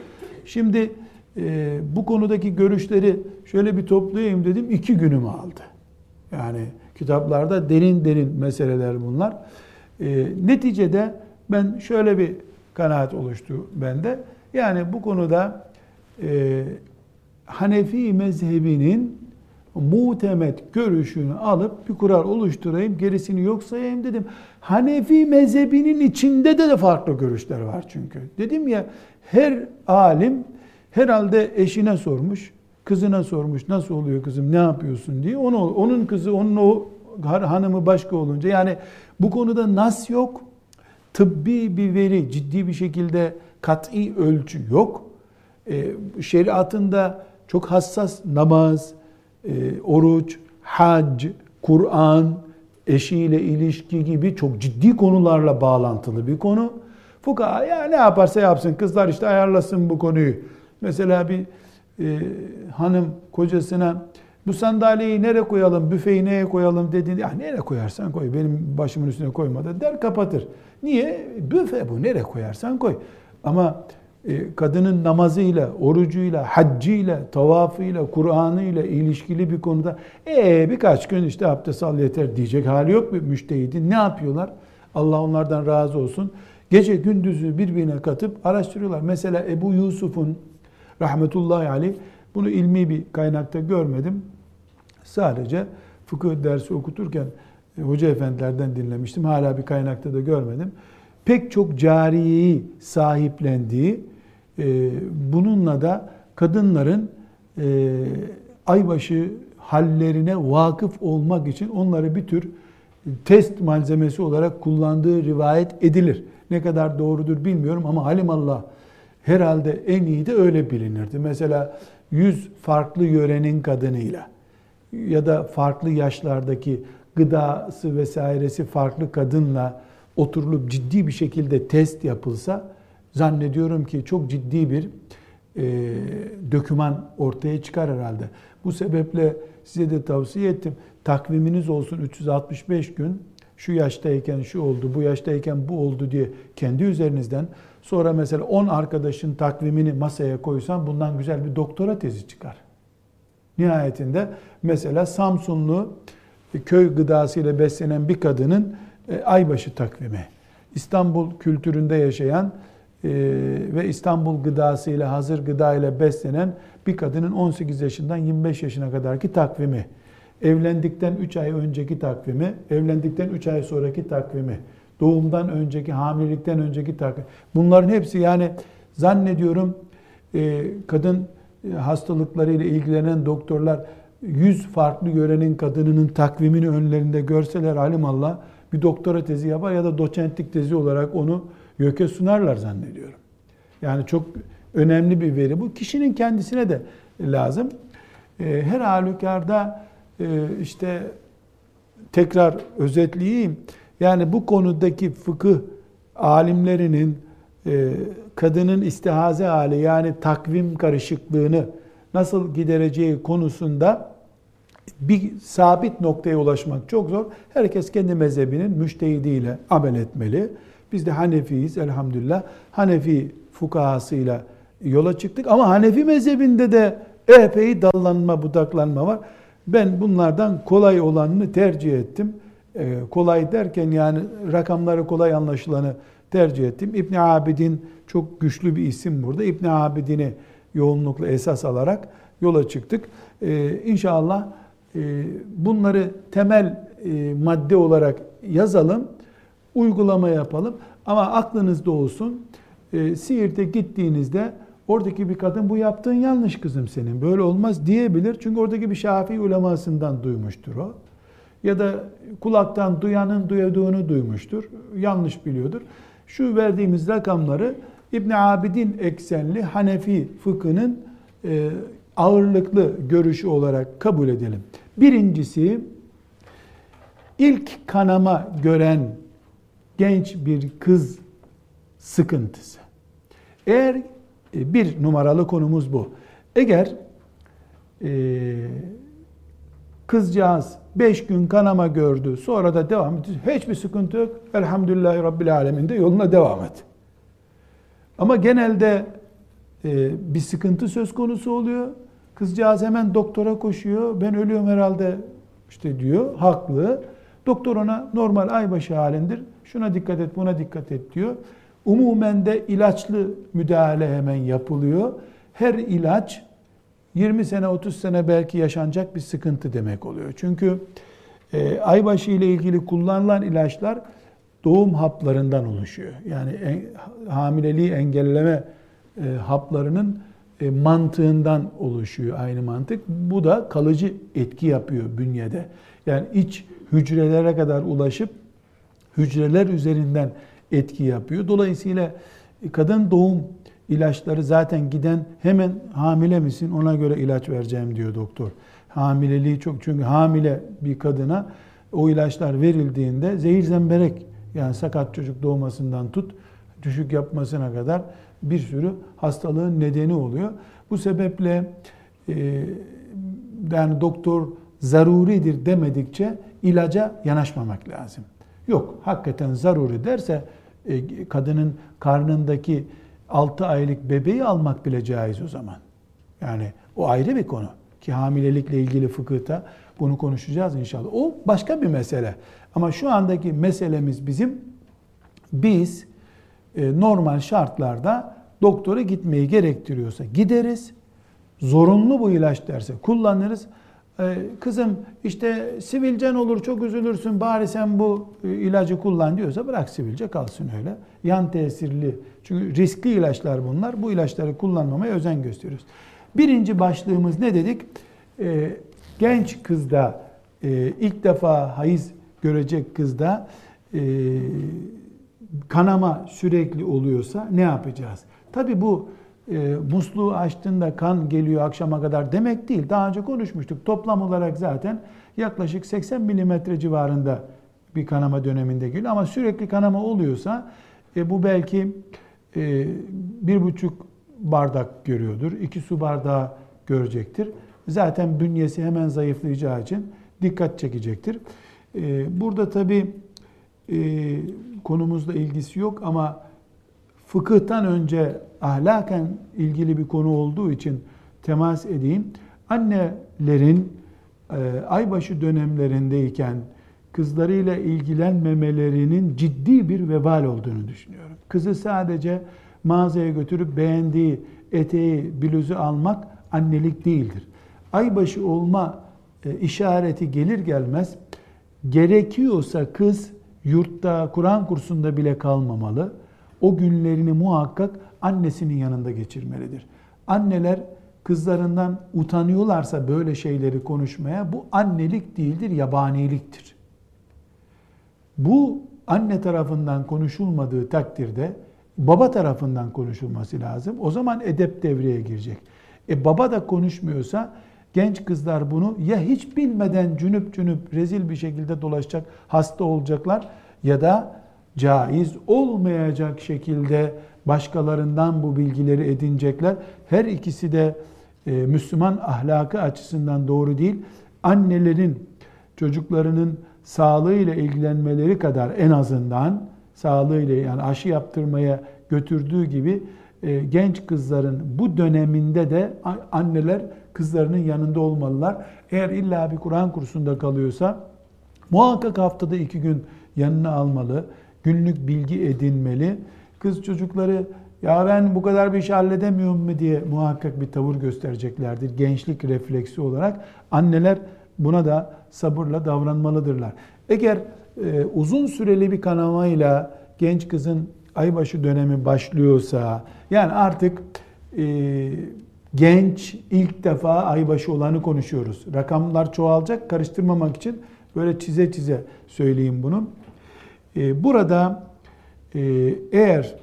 Şimdi e, bu konudaki görüşleri şöyle bir toplayayım dedim. iki günümü aldı. Yani kitaplarda derin derin meseleler bunlar. E, neticede ben şöyle bir kanaat oluştu bende. Yani bu konuda e, Hanefi mezhebinin mutemet görüşünü alıp bir kural oluşturayım, gerisini yok sayayım dedim. Hanefi mezhebinin içinde de, de farklı görüşler var çünkü. Dedim ya her alim herhalde eşine sormuş, kızına sormuş nasıl oluyor kızım ne yapıyorsun diye. Onu, onun kızı onun o hanımı başka olunca yani bu konuda nas yok. Tıbbi bir veri, ciddi bir şekilde kat'i ölçü yok. E, şeriatında çok hassas namaz, e, oruç, hac, Kur'an, eşiyle ilişki gibi çok ciddi konularla bağlantılı bir konu. Fukaha ya ne yaparsa yapsın kızlar işte ayarlasın bu konuyu. Mesela bir e, hanım kocasına bu sandalyeyi nereye koyalım, büfeyi neye koyalım dediğinde ya nereye koyarsan koy benim başımın üstüne koyma da der kapatır. Niye? Büfe bu nereye koyarsan koy. Ama kadının namazıyla, orucuyla, haccıyla, tavafıyla, Kur'an'ıyla ilişkili bir konuda ee birkaç gün işte abdest al yeter diyecek hali yok bir müştehidin. Ne yapıyorlar? Allah onlardan razı olsun. Gece gündüzü birbirine katıp araştırıyorlar. Mesela Ebu Yusuf'un rahmetullahi aleyh bunu ilmi bir kaynakta görmedim. Sadece fıkıh dersi okuturken e, hoca efendilerden dinlemiştim. Hala bir kaynakta da görmedim. Pek çok cariyeyi sahiplendiği bununla da kadınların e, aybaşı hallerine vakıf olmak için onları bir tür test malzemesi olarak kullandığı rivayet edilir. Ne kadar doğrudur bilmiyorum ama halimallah herhalde en iyi de öyle bilinirdi. Mesela yüz farklı yörenin kadınıyla ya da farklı yaşlardaki gıdası vesairesi farklı kadınla oturulup ciddi bir şekilde test yapılsa zannediyorum ki çok ciddi bir e, döküman ortaya çıkar herhalde. Bu sebeple size de tavsiye ettim. Takviminiz olsun 365 gün. Şu yaştayken şu oldu, bu yaştayken bu oldu diye kendi üzerinizden. Sonra mesela 10 arkadaşın takvimini masaya koysan bundan güzel bir doktora tezi çıkar. Nihayetinde mesela Samsunlu köy gıdasıyla beslenen bir kadının e, aybaşı takvimi. İstanbul kültüründe yaşayan ve İstanbul gıdası ile hazır gıda ile beslenen bir kadının 18 yaşından 25 yaşına kadarki takvimi, evlendikten 3 ay önceki takvimi, evlendikten 3 ay sonraki takvimi, doğumdan önceki, hamilelikten önceki takvimi. Bunların hepsi yani zannediyorum e, kadın e, hastalıkları ile ilgilenen doktorlar 100 farklı yörenin kadınının takvimini önlerinde görseler Allah bir doktora tezi yapar ya da doçentlik tezi olarak onu YÖK'e sunarlar zannediyorum. Yani çok önemli bir veri bu. Kişinin kendisine de lazım. Ee, her halükarda e, işte tekrar özetleyeyim. Yani bu konudaki fıkıh alimlerinin e, kadının istihaze hali yani takvim karışıklığını nasıl gidereceği konusunda bir sabit noktaya ulaşmak çok zor. Herkes kendi mezhebinin müştehidiyle amel etmeli. Biz de Hanefiyiz elhamdülillah. Hanefi fukahasıyla yola çıktık ama Hanefi mezhebinde de epey dallanma, budaklanma var. Ben bunlardan kolay olanını tercih ettim. Ee, kolay derken yani rakamları kolay anlaşılanı tercih ettim. İbn Abidin çok güçlü bir isim burada. İbn Abidin'i yoğunlukla esas alarak yola çıktık. Ee, inşallah e, bunları temel e, madde olarak yazalım, uygulama yapalım. Ama aklınızda olsun. E, Siirt'e gittiğinizde oradaki bir kadın bu yaptığın yanlış kızım senin. Böyle olmaz diyebilir. Çünkü oradaki bir Şafii ulemasından duymuştur o. Ya da kulaktan duyanın duyduğunu duymuştur. Yanlış biliyordur. Şu verdiğimiz rakamları İbn Abidin eksenli Hanefi fıkhının e, ağırlıklı görüşü olarak kabul edelim. Birincisi ilk kanama gören genç bir kız sıkıntısı. Eğer e, bir numaralı konumuz bu. Eğer e, kızcağız beş gün kanama gördü sonra da devam etti. Hiçbir sıkıntı yok. Elhamdülillahi Rabbil Alemin'de yoluna devam et. Ama genelde e, bir sıkıntı söz konusu oluyor. Kızcağız hemen doktora koşuyor. Ben ölüyorum herhalde işte diyor. Haklı. Doktor ona normal aybaşı halindir. Şuna dikkat et, buna dikkat et diyor. Umumen de ilaçlı müdahale hemen yapılıyor. Her ilaç 20 sene 30 sene belki yaşanacak bir sıkıntı demek oluyor. Çünkü e, aybaşı ile ilgili kullanılan ilaçlar doğum haplarından oluşuyor. Yani en, hamileliği engelleme e, haplarının e, mantığından oluşuyor aynı mantık. Bu da kalıcı etki yapıyor bünyede. Yani iç hücrelere kadar ulaşıp hücreler üzerinden etki yapıyor. Dolayısıyla kadın doğum ilaçları zaten giden hemen hamile misin ona göre ilaç vereceğim diyor doktor. Hamileliği çok çünkü hamile bir kadına o ilaçlar verildiğinde zehir zemberek yani sakat çocuk doğmasından tut düşük yapmasına kadar bir sürü hastalığın nedeni oluyor. Bu sebeple e, yani doktor zaruridir demedikçe ilaca yanaşmamak lazım. Yok hakikaten zaruri derse e, kadının karnındaki 6 aylık bebeği almak bile caiz o zaman. Yani o ayrı bir konu. Ki hamilelikle ilgili fıkıhta bunu konuşacağız inşallah. O başka bir mesele. Ama şu andaki meselemiz bizim biz e, normal şartlarda doktora gitmeyi gerektiriyorsa gideriz. Zorunlu bu ilaç derse kullanırız. E, kızım işte sivilcen olur çok üzülürsün bari sen bu e, ilacı kullan diyorsa bırak sivilce kalsın öyle. Yan tesirli çünkü riskli ilaçlar bunlar. Bu ilaçları kullanmamaya özen gösteriyoruz. Birinci başlığımız ne dedik? Genç kızda ilk defa hayız görecek kızda kanama sürekli oluyorsa ne yapacağız? Tabi bu e, musluğu açtığında kan geliyor akşama kadar demek değil. Daha önce konuşmuştuk. Toplam olarak zaten yaklaşık 80 milimetre civarında bir kanama döneminde geliyor. Ama sürekli kanama oluyorsa e, bu belki e, bir buçuk bardak görüyordur. iki su bardağı görecektir. Zaten bünyesi hemen zayıflayacağı için dikkat çekecektir. E, burada tabi e, konumuzla ilgisi yok ama fıkıhtan önce ahlaken ilgili bir konu olduğu için temas edeyim. Annelerin e, aybaşı dönemlerindeyken kızlarıyla ilgilenmemelerinin ciddi bir vebal olduğunu düşünüyorum. Kızı sadece mağazaya götürüp beğendiği eteği, bluzu almak annelik değildir. Aybaşı olma e, işareti gelir gelmez gerekiyorsa kız yurtta, Kur'an kursunda bile kalmamalı. O günlerini muhakkak annesinin yanında geçirmelidir. Anneler kızlarından utanıyorlarsa böyle şeyleri konuşmaya bu annelik değildir, yabaniliktir. Bu anne tarafından konuşulmadığı takdirde baba tarafından konuşulması lazım. O zaman edep devreye girecek. E baba da konuşmuyorsa genç kızlar bunu ya hiç bilmeden cünüp cünüp rezil bir şekilde dolaşacak, hasta olacaklar ya da caiz olmayacak şekilde başkalarından bu bilgileri edinecekler. Her ikisi de e, Müslüman ahlakı açısından doğru değil. Annelerin çocuklarının sağlığıyla ilgilenmeleri kadar en azından sağlığıyla yani aşı yaptırmaya götürdüğü gibi e, genç kızların bu döneminde de anneler kızlarının yanında olmalılar. Eğer illa bir Kur'an kursunda kalıyorsa muhakkak haftada iki gün yanına almalı. Günlük bilgi edinmeli. Kız çocukları ya ben bu kadar bir şey halledemiyorum mu diye muhakkak bir tavır göstereceklerdir. Gençlik refleksi olarak anneler buna da sabırla davranmalıdırlar. Eğer e, uzun süreli bir kanamayla genç kızın aybaşı dönemi başlıyorsa yani artık e, genç ilk defa aybaşı olanı konuşuyoruz. Rakamlar çoğalacak karıştırmamak için böyle çize çize söyleyeyim bunu. E, burada e, eğer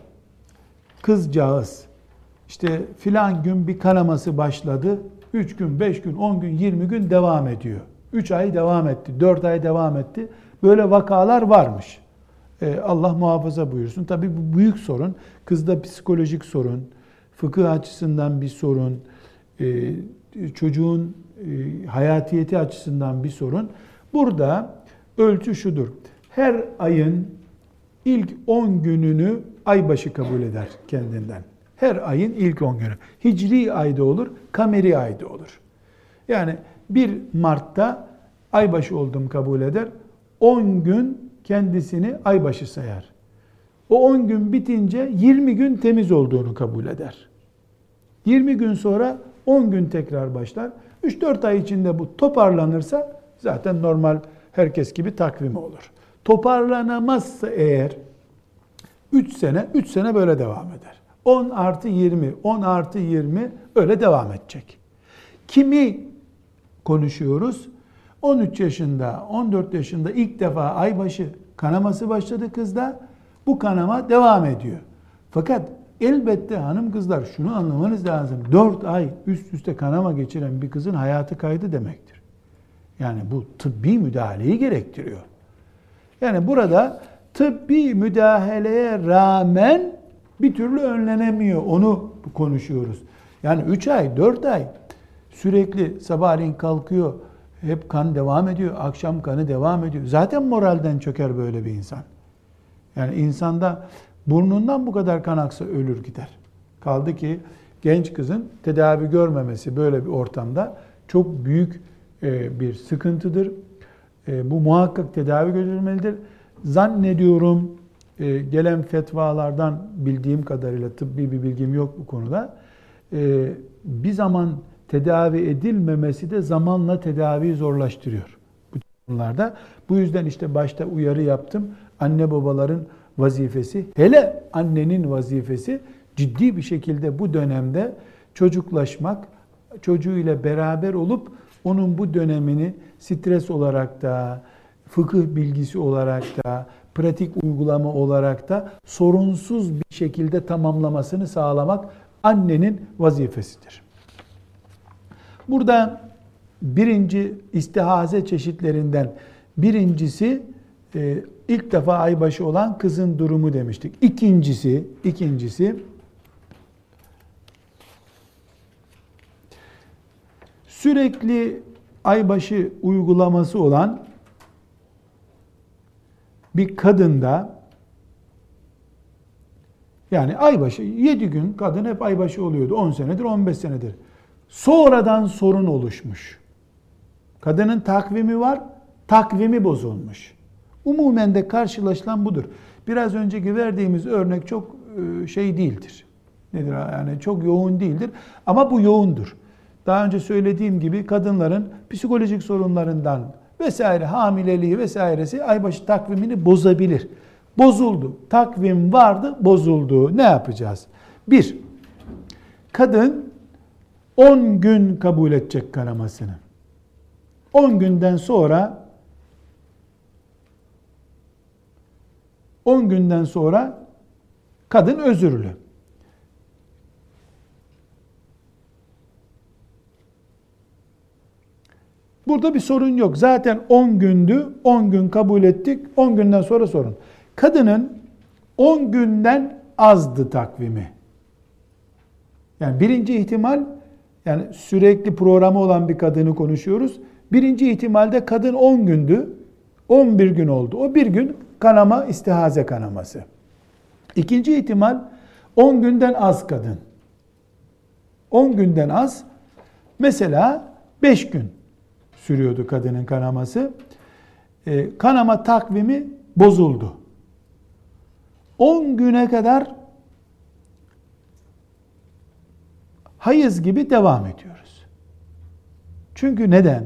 kızcağız işte filan gün bir kanaması başladı. 3 gün, 5 gün, 10 gün, 20 gün devam ediyor. 3 ay devam etti, 4 ay devam etti. Böyle vakalar varmış. Ee, Allah muhafaza buyursun. Tabii bu büyük sorun. Kızda psikolojik sorun, fıkıh açısından bir sorun, e, çocuğun e, hayatiyeti açısından bir sorun. Burada ölçü şudur. Her ayın ilk 10 gününü aybaşı kabul eder kendinden. Her ayın ilk 10 günü. Hicri ayda olur, kameri ayda olur. Yani 1 Mart'ta aybaşı oldum kabul eder. 10 gün kendisini aybaşı sayar. O 10 gün bitince 20 gün temiz olduğunu kabul eder. 20 gün sonra 10 gün tekrar başlar. 3-4 ay içinde bu toparlanırsa zaten normal herkes gibi takvimi olur. Toparlanamazsa eğer 3 sene, 3 sene böyle devam eder. 10 artı 20, 10 artı 20 öyle devam edecek. Kimi konuşuyoruz? 13 yaşında, 14 yaşında ilk defa aybaşı kanaması başladı kızda. Bu kanama devam ediyor. Fakat elbette hanım kızlar şunu anlamanız lazım. 4 ay üst üste kanama geçiren bir kızın hayatı kaydı demektir. Yani bu tıbbi müdahaleyi gerektiriyor. Yani burada tıbbi müdahaleye rağmen bir türlü önlenemiyor. Onu konuşuyoruz. Yani 3 ay, 4 ay sürekli sabahleyin kalkıyor, hep kan devam ediyor, akşam kanı devam ediyor. Zaten moralden çöker böyle bir insan. Yani insanda burnundan bu kadar kan aksa ölür gider. Kaldı ki genç kızın tedavi görmemesi böyle bir ortamda çok büyük e, bir sıkıntıdır. E, bu muhakkak tedavi görülmelidir. Zannediyorum e, gelen fetvalardan bildiğim kadarıyla tıbbi bir bilgim yok bu konuda. Bir zaman tedavi edilmemesi de zamanla tedaviyi zorlaştırıyor bu konularda. Bu yüzden işte başta uyarı yaptım. Anne babaların vazifesi, hele annenin vazifesi ciddi bir şekilde bu dönemde çocuklaşmak, çocuğuyla beraber olup onun bu dönemini stres olarak da, fıkıh bilgisi olarak da, pratik uygulama olarak da sorunsuz bir şekilde tamamlamasını sağlamak annenin vazifesidir. Burada birinci istihaze çeşitlerinden birincisi e, ilk defa aybaşı olan kızın durumu demiştik. İkincisi, ikincisi sürekli aybaşı uygulaması olan bir kadında yani aybaşı 7 gün kadın hep aybaşı oluyordu. 10 senedir, 15 senedir. Sonradan sorun oluşmuş. Kadının takvimi var, takvimi bozulmuş. Umumen de karşılaşılan budur. Biraz önceki verdiğimiz örnek çok e, şey değildir. Nedir yani çok yoğun değildir ama bu yoğundur. Daha önce söylediğim gibi kadınların psikolojik sorunlarından vesaire hamileliği vesairesi aybaşı takvimini bozabilir. Bozuldu. Takvim vardı, bozuldu. Ne yapacağız? Bir, kadın 10 gün kabul edecek kanamasını. 10 günden sonra 10 günden sonra kadın özürlü. Burada bir sorun yok. Zaten 10 gündü, 10 gün kabul ettik, 10 günden sonra sorun. Kadının 10 günden azdı takvimi. Yani birinci ihtimal yani sürekli programı olan bir kadını konuşuyoruz. Birinci ihtimalde kadın 10 gündü. 11 gün oldu. O bir gün kanama istihaze kanaması. İkinci ihtimal 10 günden az kadın. 10 günden az. Mesela 5 gün sürüyordu kadının kanaması. Ee, kanama takvimi bozuldu. 10 güne kadar hayız gibi devam ediyoruz. Çünkü neden?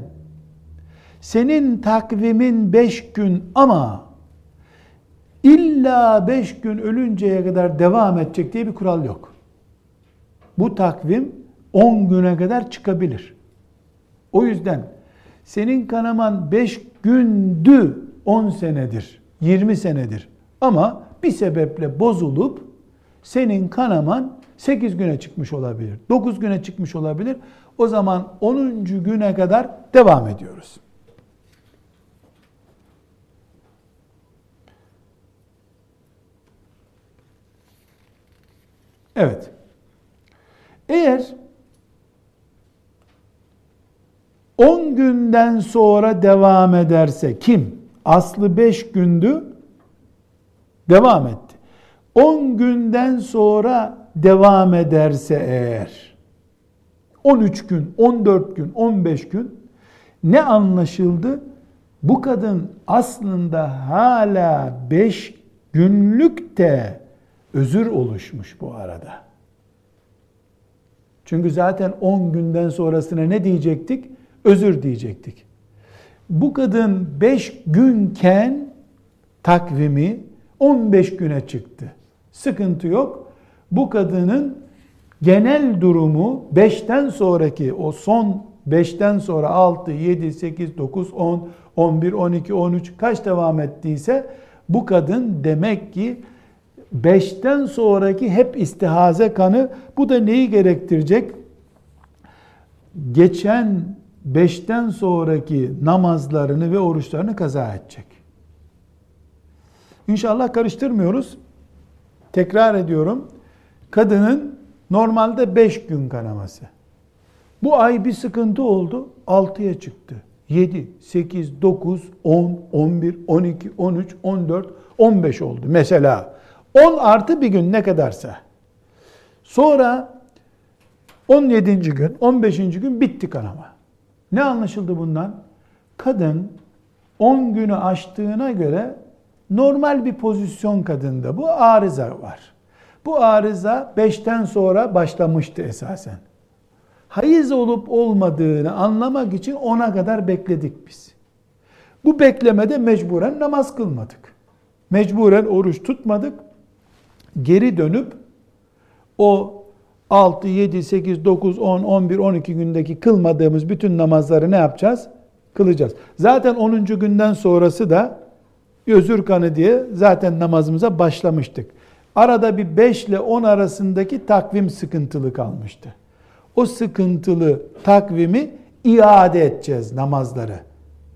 Senin takvimin 5 gün ama illa 5 gün ölünceye kadar devam edecek diye bir kural yok. Bu takvim 10 güne kadar çıkabilir. O yüzden senin kanaman 5 gündü 10 senedir, 20 senedir. Ama bir sebeple bozulup senin kanaman 8 güne çıkmış olabilir, 9 güne çıkmış olabilir. O zaman 10. güne kadar devam ediyoruz. Evet. Eğer 10 günden sonra devam ederse kim? Aslı 5 gündü devam etti. 10 günden sonra devam ederse eğer 13 gün, 14 gün, 15 gün ne anlaşıldı? Bu kadın aslında hala 5 günlük de özür oluşmuş bu arada. Çünkü zaten 10 günden sonrasına ne diyecektik? Özür diyecektik. Bu kadın 5 günken takvimi 15 güne çıktı. Sıkıntı yok. Bu kadının genel durumu 5'ten sonraki o son 5'ten sonra 6, 7, 8, 9, 10, 11, 12, 13 kaç devam ettiyse bu kadın demek ki 5'ten sonraki hep istihaze kanı. Bu da neyi gerektirecek? Geçen 5'ten sonraki namazlarını ve oruçlarını kaza edecek. İnşallah karıştırmıyoruz. Tekrar ediyorum. Kadının normalde 5 gün kanaması. Bu ay bir sıkıntı oldu. 6'ya çıktı. 7, 8, 9, 10, 11, 12, 13, 14, 15 oldu. Mesela 10 artı bir gün ne kadarsa. Sonra 17. gün, 15. gün bitti kanama. Ne anlaşıldı bundan? Kadın 10 günü aştığına göre normal bir pozisyon kadında bu arıza var. Bu arıza 5'ten sonra başlamıştı esasen. Hayız olup olmadığını anlamak için ona kadar bekledik biz. Bu beklemede mecburen namaz kılmadık. Mecburen oruç tutmadık geri dönüp o 6, 7, 8, 9, 10, 11, 12 gündeki kılmadığımız bütün namazları ne yapacağız? Kılacağız. Zaten 10. günden sonrası da özür kanı diye zaten namazımıza başlamıştık. Arada bir 5 ile 10 arasındaki takvim sıkıntılı kalmıştı. O sıkıntılı takvimi iade edeceğiz namazları.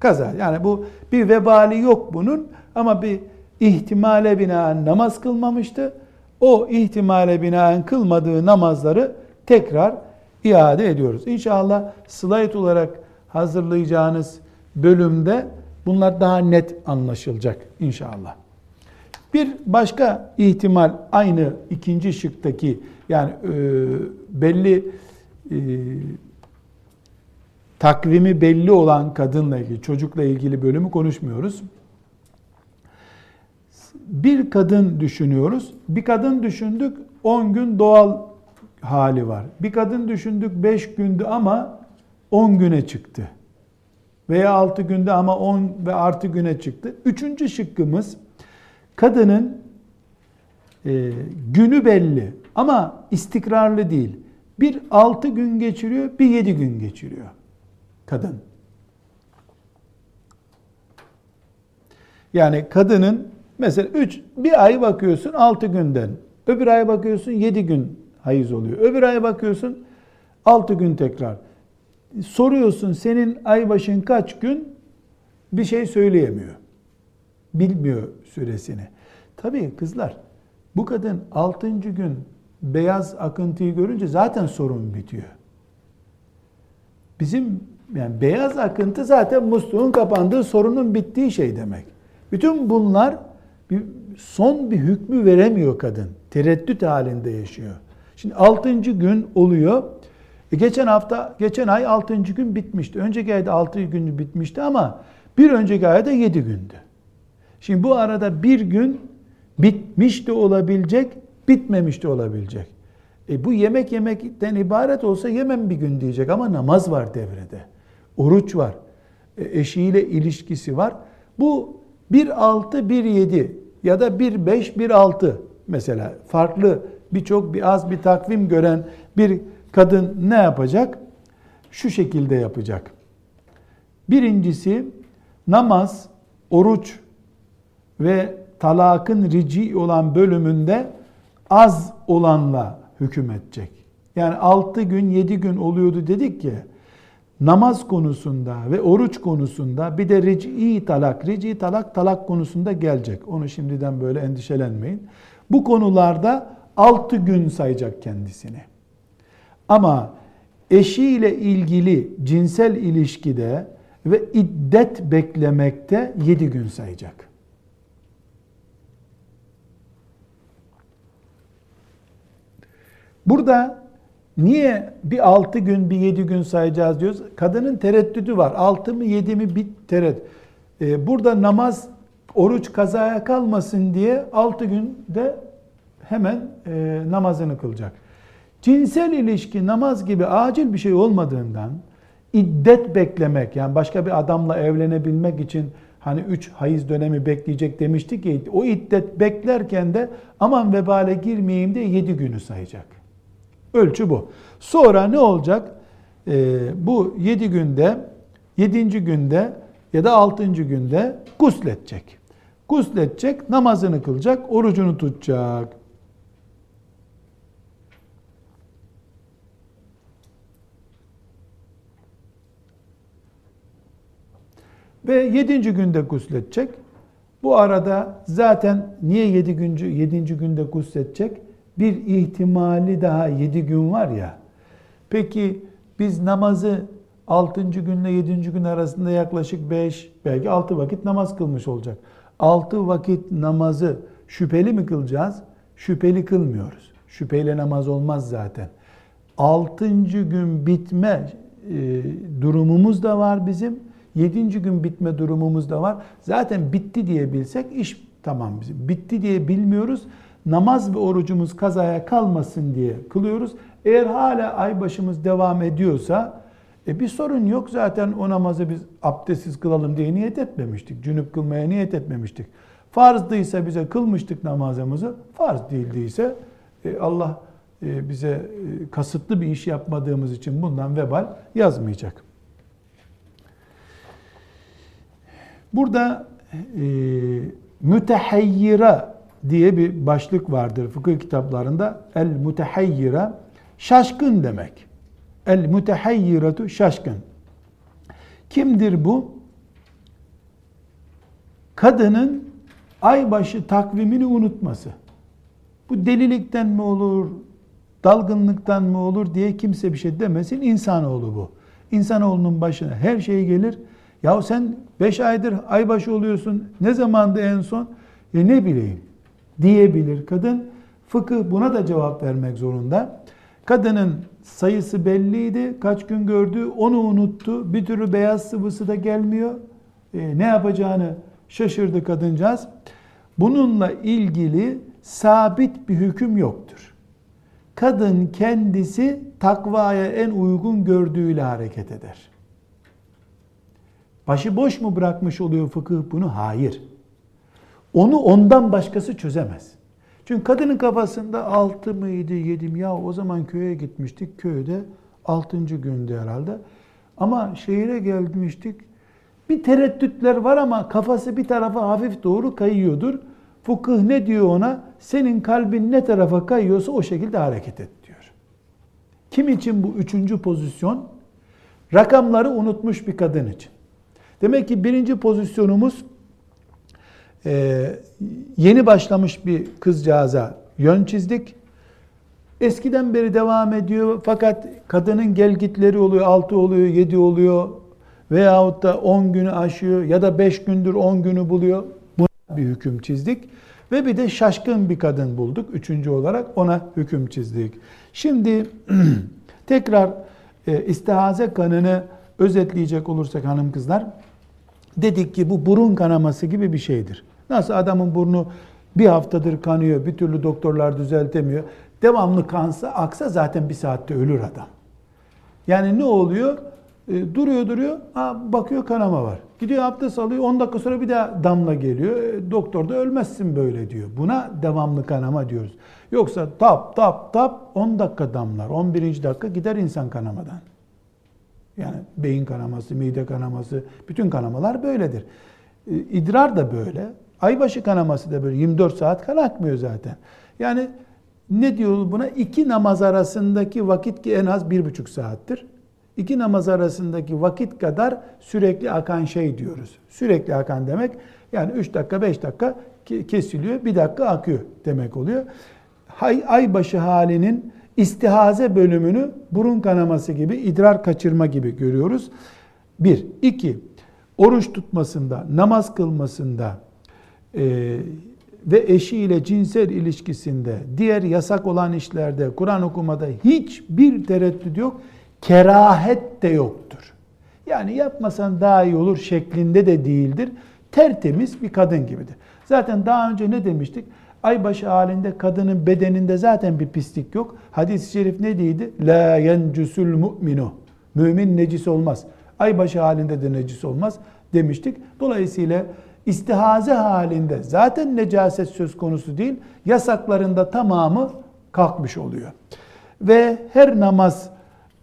Kaza. Yani bu bir vebali yok bunun ama bir ihtimale binaen namaz kılmamıştı o ihtimale binaen kılmadığı namazları tekrar iade ediyoruz. İnşallah slayt olarak hazırlayacağınız bölümde bunlar daha net anlaşılacak inşallah. Bir başka ihtimal aynı ikinci şıktaki yani e, belli e, takvimi belli olan kadınla ilgili, çocukla ilgili bölümü konuşmuyoruz bir kadın düşünüyoruz. Bir kadın düşündük 10 gün doğal hali var. Bir kadın düşündük 5 gündü ama 10 güne çıktı. Veya 6 günde ama 10 ve artı güne çıktı. Üçüncü şıkkımız kadının e, günü belli ama istikrarlı değil. Bir 6 gün geçiriyor, bir 7 gün geçiriyor kadın. Yani kadının Mesela 3 bir ay bakıyorsun 6 günden. Öbür ay bakıyorsun 7 gün hayız oluyor. Öbür ay bakıyorsun 6 gün tekrar. Soruyorsun senin ay başın kaç gün? Bir şey söyleyemiyor. Bilmiyor süresini. Tabii kızlar Bu kadın 6. gün beyaz akıntıyı görünce zaten sorun bitiyor. Bizim yani beyaz akıntı zaten musluğun kapandığı sorunun bittiği şey demek. Bütün bunlar bir, son bir hükmü veremiyor kadın. Tereddüt halinde yaşıyor. Şimdi 6. gün oluyor. E geçen hafta, geçen ay 6. gün bitmişti. Önceki ayda 6 gün bitmişti ama bir önceki ayda 7 gündü. Şimdi bu arada bir gün bitmiş de olabilecek, bitmemiş de olabilecek. E bu yemek yemekten ibaret olsa yemem bir gün diyecek ama namaz var devrede. Oruç var. E eşiyle ilişkisi var. Bu 1.6, 1.7 ya da 1.5, 1.6 mesela farklı birçok bir az bir takvim gören bir kadın ne yapacak? Şu şekilde yapacak. Birincisi namaz, oruç ve talakın rici olan bölümünde az olanla hüküm edecek. Yani 6 gün 7 gün oluyordu dedik ki namaz konusunda ve oruç konusunda bir de rici talak, rici talak talak konusunda gelecek. Onu şimdiden böyle endişelenmeyin. Bu konularda 6 gün sayacak kendisini. Ama eşiyle ilgili cinsel ilişkide ve iddet beklemekte 7 gün sayacak. Burada niye bir 6 gün bir 7 gün sayacağız diyoruz? Kadının tereddüdü var. 6 mı 7 mi bir tereddüt. Ee, burada namaz, oruç kazaya kalmasın diye 6 günde hemen e, namazını kılacak. Cinsel ilişki namaz gibi acil bir şey olmadığından iddet beklemek yani başka bir adamla evlenebilmek için hani 3 hayız dönemi bekleyecek demiştik ki o iddet beklerken de aman vebale girmeyeyim de 7 günü sayacak. Ölçü bu. Sonra ne olacak? Ee, bu yedi günde, yedinci günde ya da altıncı günde gusledecek. Gusledecek, namazını kılacak, orucunu tutacak. Ve yedinci günde gusledecek. Bu arada zaten niye yedi güncü, yedinci günde gusledecek? Bir ihtimali daha yedi gün var ya. Peki biz namazı 6. günle 7. gün arasında yaklaşık 5 belki 6 vakit namaz kılmış olacak. 6 vakit namazı şüpheli mi kılacağız? Şüpheli kılmıyoruz. Şüpheyle namaz olmaz zaten. 6. gün bitme e, durumumuz da var bizim. 7. gün bitme durumumuz da var. Zaten bitti diye bilsek iş tamam bizim. Bitti diye bilmiyoruz namaz ve orucumuz kazaya kalmasın diye kılıyoruz. Eğer hala ay başımız devam ediyorsa e bir sorun yok zaten o namazı biz abdestsiz kılalım diye niyet etmemiştik. Cünüp kılmaya niyet etmemiştik. Farzdıysa bize kılmıştık namazımızı. Farz değildiyse e, Allah e, bize e, kasıtlı bir iş yapmadığımız için bundan vebal yazmayacak. Burada e, mütehayyira diye bir başlık vardır fıkıh kitaplarında. El mutehayyira şaşkın demek. El mutehayyiratu şaşkın. Kimdir bu? Kadının aybaşı takvimini unutması. Bu delilikten mi olur, dalgınlıktan mı olur diye kimse bir şey demesin. İnsanoğlu bu. İnsanoğlunun başına her şey gelir. Ya sen beş aydır aybaşı oluyorsun. Ne zamandı en son? E ne bileyim diyebilir kadın. Fıkıh buna da cevap vermek zorunda. Kadının sayısı belliydi. Kaç gün gördü onu unuttu. Bir türlü beyaz sıvısı da gelmiyor. E, ne yapacağını şaşırdı kadıncağız. Bununla ilgili sabit bir hüküm yoktur. Kadın kendisi takvaya en uygun gördüğüyle hareket eder. Başı boş mu bırakmış oluyor fıkıh bunu? Hayır. Onu ondan başkası çözemez. Çünkü kadının kafasında altı mıydı, yedi mi? Ya o zaman köye gitmiştik. Köyde altıncı gündü herhalde. Ama şehire gelmiştik. Bir tereddütler var ama kafası bir tarafa hafif doğru kayıyordur. Fıkıh ne diyor ona? Senin kalbin ne tarafa kayıyorsa o şekilde hareket et diyor. Kim için bu üçüncü pozisyon? Rakamları unutmuş bir kadın için. Demek ki birinci pozisyonumuz ee, yeni başlamış bir kızcağıza yön çizdik. Eskiden beri devam ediyor fakat kadının gelgitleri oluyor, 6 oluyor, 7 oluyor veyahut da 10 günü aşıyor ya da 5 gündür 10 günü buluyor. Buna bir hüküm çizdik. Ve bir de şaşkın bir kadın bulduk. Üçüncü olarak ona hüküm çizdik. Şimdi tekrar e, istihaze kanını özetleyecek olursak hanım kızlar, dedik ki bu burun kanaması gibi bir şeydir. Nasıl adamın burnu bir haftadır kanıyor, bir türlü doktorlar düzeltemiyor. Devamlı kansa, aksa zaten bir saatte ölür adam. Yani ne oluyor? E, duruyor duruyor, ha, bakıyor kanama var. Gidiyor abdest alıyor, 10 dakika sonra bir daha damla geliyor. E, doktor da ölmezsin böyle diyor. Buna devamlı kanama diyoruz. Yoksa tap tap tap 10 dakika damlar, 11. dakika gider insan kanamadan. Yani beyin kanaması, mide kanaması, bütün kanamalar böyledir. E, İdrar da böyle. Aybaşı kanaması da böyle. 24 saat kan akmıyor zaten. Yani ne diyor buna? İki namaz arasındaki vakit ki en az bir buçuk saattir. İki namaz arasındaki vakit kadar sürekli akan şey diyoruz. Sürekli akan demek yani 3 dakika 5 dakika kesiliyor, bir dakika akıyor demek oluyor. Ay, aybaşı halinin istihaze bölümünü burun kanaması gibi, idrar kaçırma gibi görüyoruz. Bir. iki Oruç tutmasında, namaz kılmasında e, ve eşiyle cinsel ilişkisinde, diğer yasak olan işlerde, Kur'an okumada hiçbir tereddüt yok. Kerahet de yoktur. Yani yapmasan daha iyi olur şeklinde de değildir. Tertemiz bir kadın gibidir. Zaten daha önce ne demiştik? Aybaşı halinde kadının bedeninde zaten bir pislik yok. Hadis-i şerif ne değildi? La yencüsül mu'minu. Mümin necis olmaz. Aybaşı halinde de necis olmaz demiştik. Dolayısıyla istihaze halinde zaten necaset söz konusu değil. Yasaklarında tamamı kalkmış oluyor. Ve her namaz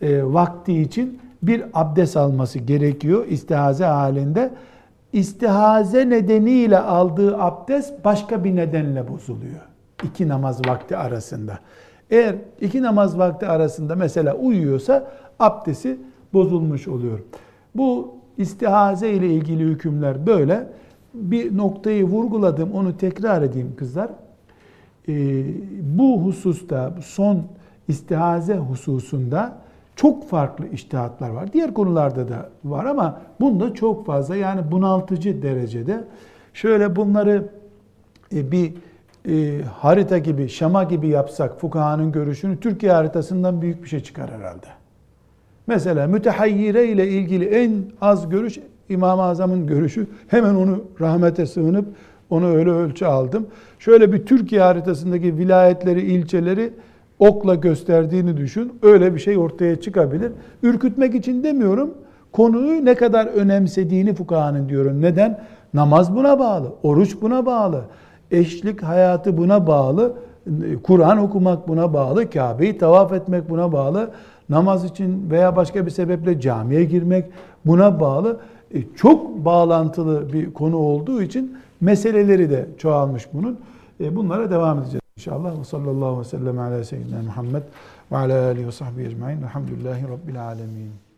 e, vakti için bir abdest alması gerekiyor istihaze halinde. İstihaze nedeniyle aldığı abdest başka bir nedenle bozuluyor. İki namaz vakti arasında. Eğer iki namaz vakti arasında mesela uyuyorsa abdesti bozulmuş oluyor. Bu istihaze ile ilgili hükümler böyle. Bir noktayı vurguladım, onu tekrar edeyim kızlar. Ee, bu hususta, son istihaze hususunda çok farklı iştihatlar var. Diğer konularda da var ama bunda çok fazla yani bunaltıcı derecede. Şöyle bunları e, bir e, harita gibi, şema gibi yapsak fukahanın görüşünü Türkiye haritasından büyük bir şey çıkar herhalde. Mesela mütehayyire ile ilgili en az görüş İmam-ı Azam'ın görüşü. Hemen onu rahmete sığınıp onu öyle ölçü aldım. Şöyle bir Türkiye haritasındaki vilayetleri, ilçeleri okla gösterdiğini düşün. Öyle bir şey ortaya çıkabilir. Ürkütmek için demiyorum. Konuyu ne kadar önemsediğini fukahanın diyorum. Neden? Namaz buna bağlı. Oruç buna bağlı. Eşlik hayatı buna bağlı. Kur'an okumak buna bağlı. Kabe'yi tavaf etmek buna bağlı. Namaz için veya başka bir sebeple camiye girmek buna bağlı. E, çok bağlantılı bir konu olduğu için meseleleri de çoğalmış bunun. E, bunlara devam edeceğiz. İnşallah ve sallallahu aleyhi ve sellem ala seyyidina Muhammed ve ala alihi ve sahbihi ecmain. Elhamdülillahi Rabbil alemin.